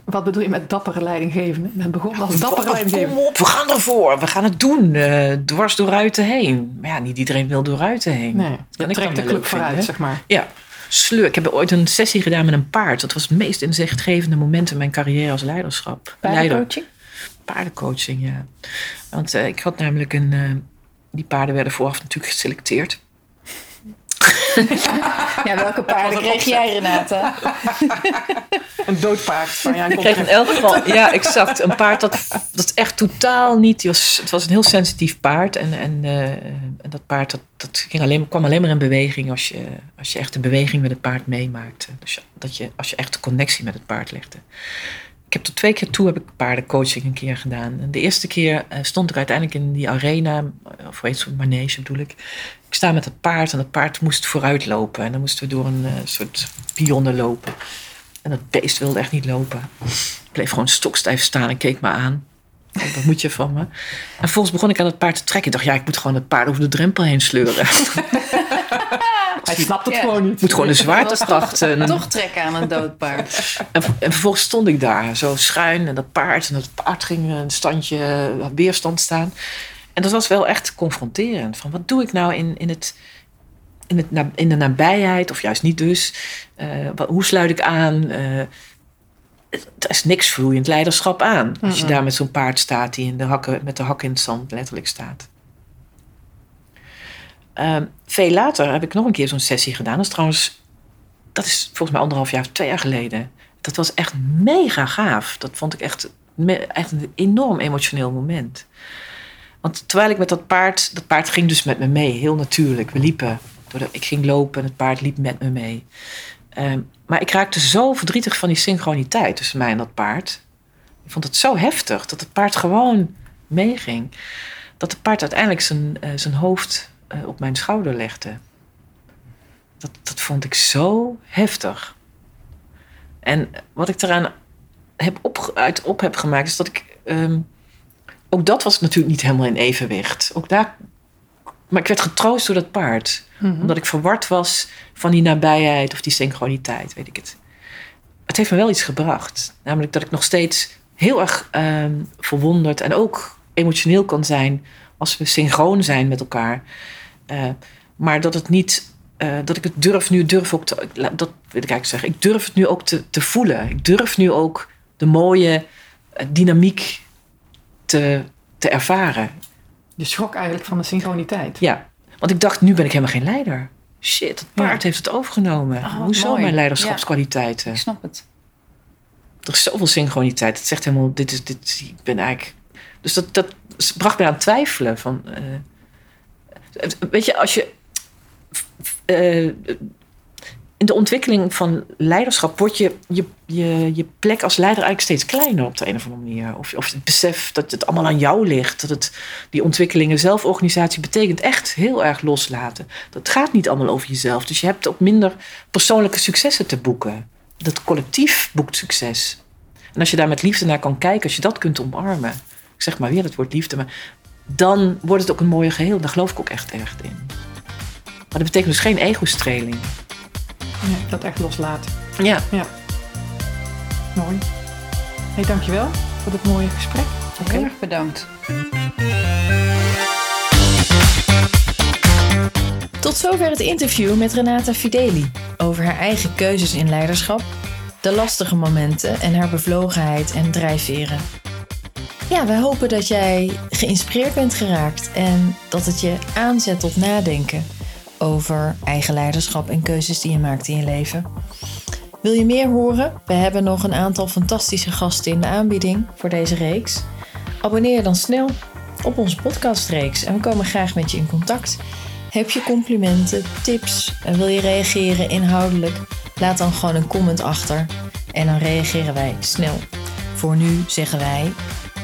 Wat bedoel je met dappere leidinggevende? Men begon als dappere Kom leidinggevende. op, we gaan ervoor. We gaan het doen. eh, dwars door ruiten heen. Maar ja, niet iedereen wil door ruiten heen. Nee, Dat trekt de club vooruit, zeg maar. Ja, sleur. Ik heb ooit een sessie gedaan met een paard. Dat was het meest inzichtgevende moment in mijn carrière als leiderschap. Leider. Paardencoaching? Paardencoaching, ja. Want eh, ik had namelijk een... eh, die paarden werden vooraf natuurlijk geselecteerd. Ja, welke paarden kreeg jij, Renata? Een je aan Ik kreeg in elk geval, ja, exact. Een paard dat, dat echt totaal niet. Die was, het was een heel sensitief paard. En, en, eh, en dat paard dat, dat ging alleen, kwam alleen maar in beweging als je, als je echt de beweging met het paard meemaakte. Dus dat je, als je echt de connectie met het paard legde. Ik heb tot twee keer toe heb ik paardencoaching een keer gedaan. En de eerste keer eh, stond ik uiteindelijk in die arena, of weet je, manege bedoel ik. Ik sta met het paard en het paard moest vooruit lopen. En dan moesten we door een eh, soort pionnen lopen. En dat beest wilde echt niet lopen. Ik bleef gewoon stokstijf staan en keek me aan. Ik, Wat moet je van me? En vervolgens begon ik aan het paard te trekken. Ik dacht, ja, ik moet gewoon het paard over de drempel heen sleuren. Hij snapt het Ja. gewoon niet. Ik moet gewoon de zwaartekracht. En, Toch trekken aan een dood paard. en, en vervolgens stond ik daar, zo schuin. En dat paard, en dat paard ging een standje weerstand staan. En dat was wel echt confronterend. Van wat doe ik nou in, in, het, in, het, in de nabijheid, of juist niet dus? Eh, wat, hoe sluit ik aan? Eh, er is niks vloeiend leiderschap aan. Als je daar met zo'n paard staat die in de hakken, met de hakken in het zand letterlijk staat. Ehm, veel later heb ik nog een keer zo'n sessie gedaan. Dat is trouwens, dat is volgens mij anderhalf jaar of twee jaar geleden. Dat was echt mega gaaf. Dat vond ik echt, echt een enorm emotioneel moment. Want terwijl ik met dat paard, dat paard ging dus met me mee, heel natuurlijk. We liepen. Ik ging lopen en het paard liep met me mee. Ehm, maar ik raakte zo verdrietig van die synchroniteit tussen mij en dat paard. Ik vond het zo heftig dat het paard gewoon meeging. Dat het paard uiteindelijk zijn, eh, zijn hoofd eh, op mijn schouder legde. Dat, dat vond ik zo heftig. En wat ik eraan heb op, uit op heb gemaakt, is dat ik. ehm, ook dat was natuurlijk niet helemaal in evenwicht. Ook daar, maar ik werd getroost door dat paard. Mhm. Omdat ik verward was van die nabijheid of die synchroniteit, weet ik het. Het heeft me wel iets gebracht. Namelijk dat ik nog steeds heel erg ehm, verwonderd en ook emotioneel kan zijn als we synchroon zijn met elkaar. Eh, maar dat het niet, eh, dat ik het durf nu, durf ook te, dat wil ik eigenlijk zeggen. Ik durf het nu ook te, te voelen. Ik durf nu ook de mooie eh, dynamiek te, te ervaren. Je schrok eigenlijk van de synchroniteit. Ja, want ik dacht, nu ben ik helemaal geen leider. Shit, het paard Ja. heeft het overgenomen. Oh, wat Hoezo mooi. mijn leiderschapskwaliteiten? Ik snap het. Er is zoveel synchroniteit. Het zegt helemaal, dit is, dit, ik ben eigenlijk... Dus dat, dat bracht mij aan het twijfelen. Van, eh, weet je, als je... eh, in de ontwikkeling van leiderschap wordt je, je, je, je plek als leider eigenlijk steeds kleiner op de een of andere manier. Of, of het besef dat het allemaal aan jou ligt. Dat het, die ontwikkelingen, zelforganisatie betekent echt heel erg loslaten. Dat gaat niet allemaal over jezelf. Dus je hebt ook minder persoonlijke successen te boeken. Dat collectief boekt succes. En als je daar met liefde naar kan kijken, als je dat kunt omarmen. Ik zeg maar weer het woord liefde, maar dan wordt het ook een mooie geheel. Daar geloof ik ook echt erg in. Maar dat betekent dus geen ego-streling. Ja, dat echt loslaten. Ja, Mooi. Hey, dankjewel voor dit mooie gesprek. Heel erg bedankt. Tot zover het interview met Renata Fideli over haar eigen keuzes in leiderschap, de lastige momenten en haar bevlogenheid en drijfveren. Ja, wij hopen dat jij geïnspireerd bent geraakt en dat het je aanzet tot nadenken over eigen leiderschap en keuzes die je maakt in je leven. Wil je meer horen? We hebben nog een aantal fantastische gasten in de aanbieding voor deze reeks. Abonneer dan snel op onze podcastreeks en we komen graag met je in contact. Heb je complimenten, tips en wil je reageren inhoudelijk? Laat dan gewoon een comment achter en dan reageren wij snel. Voor nu zeggen wij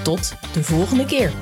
tot de volgende keer.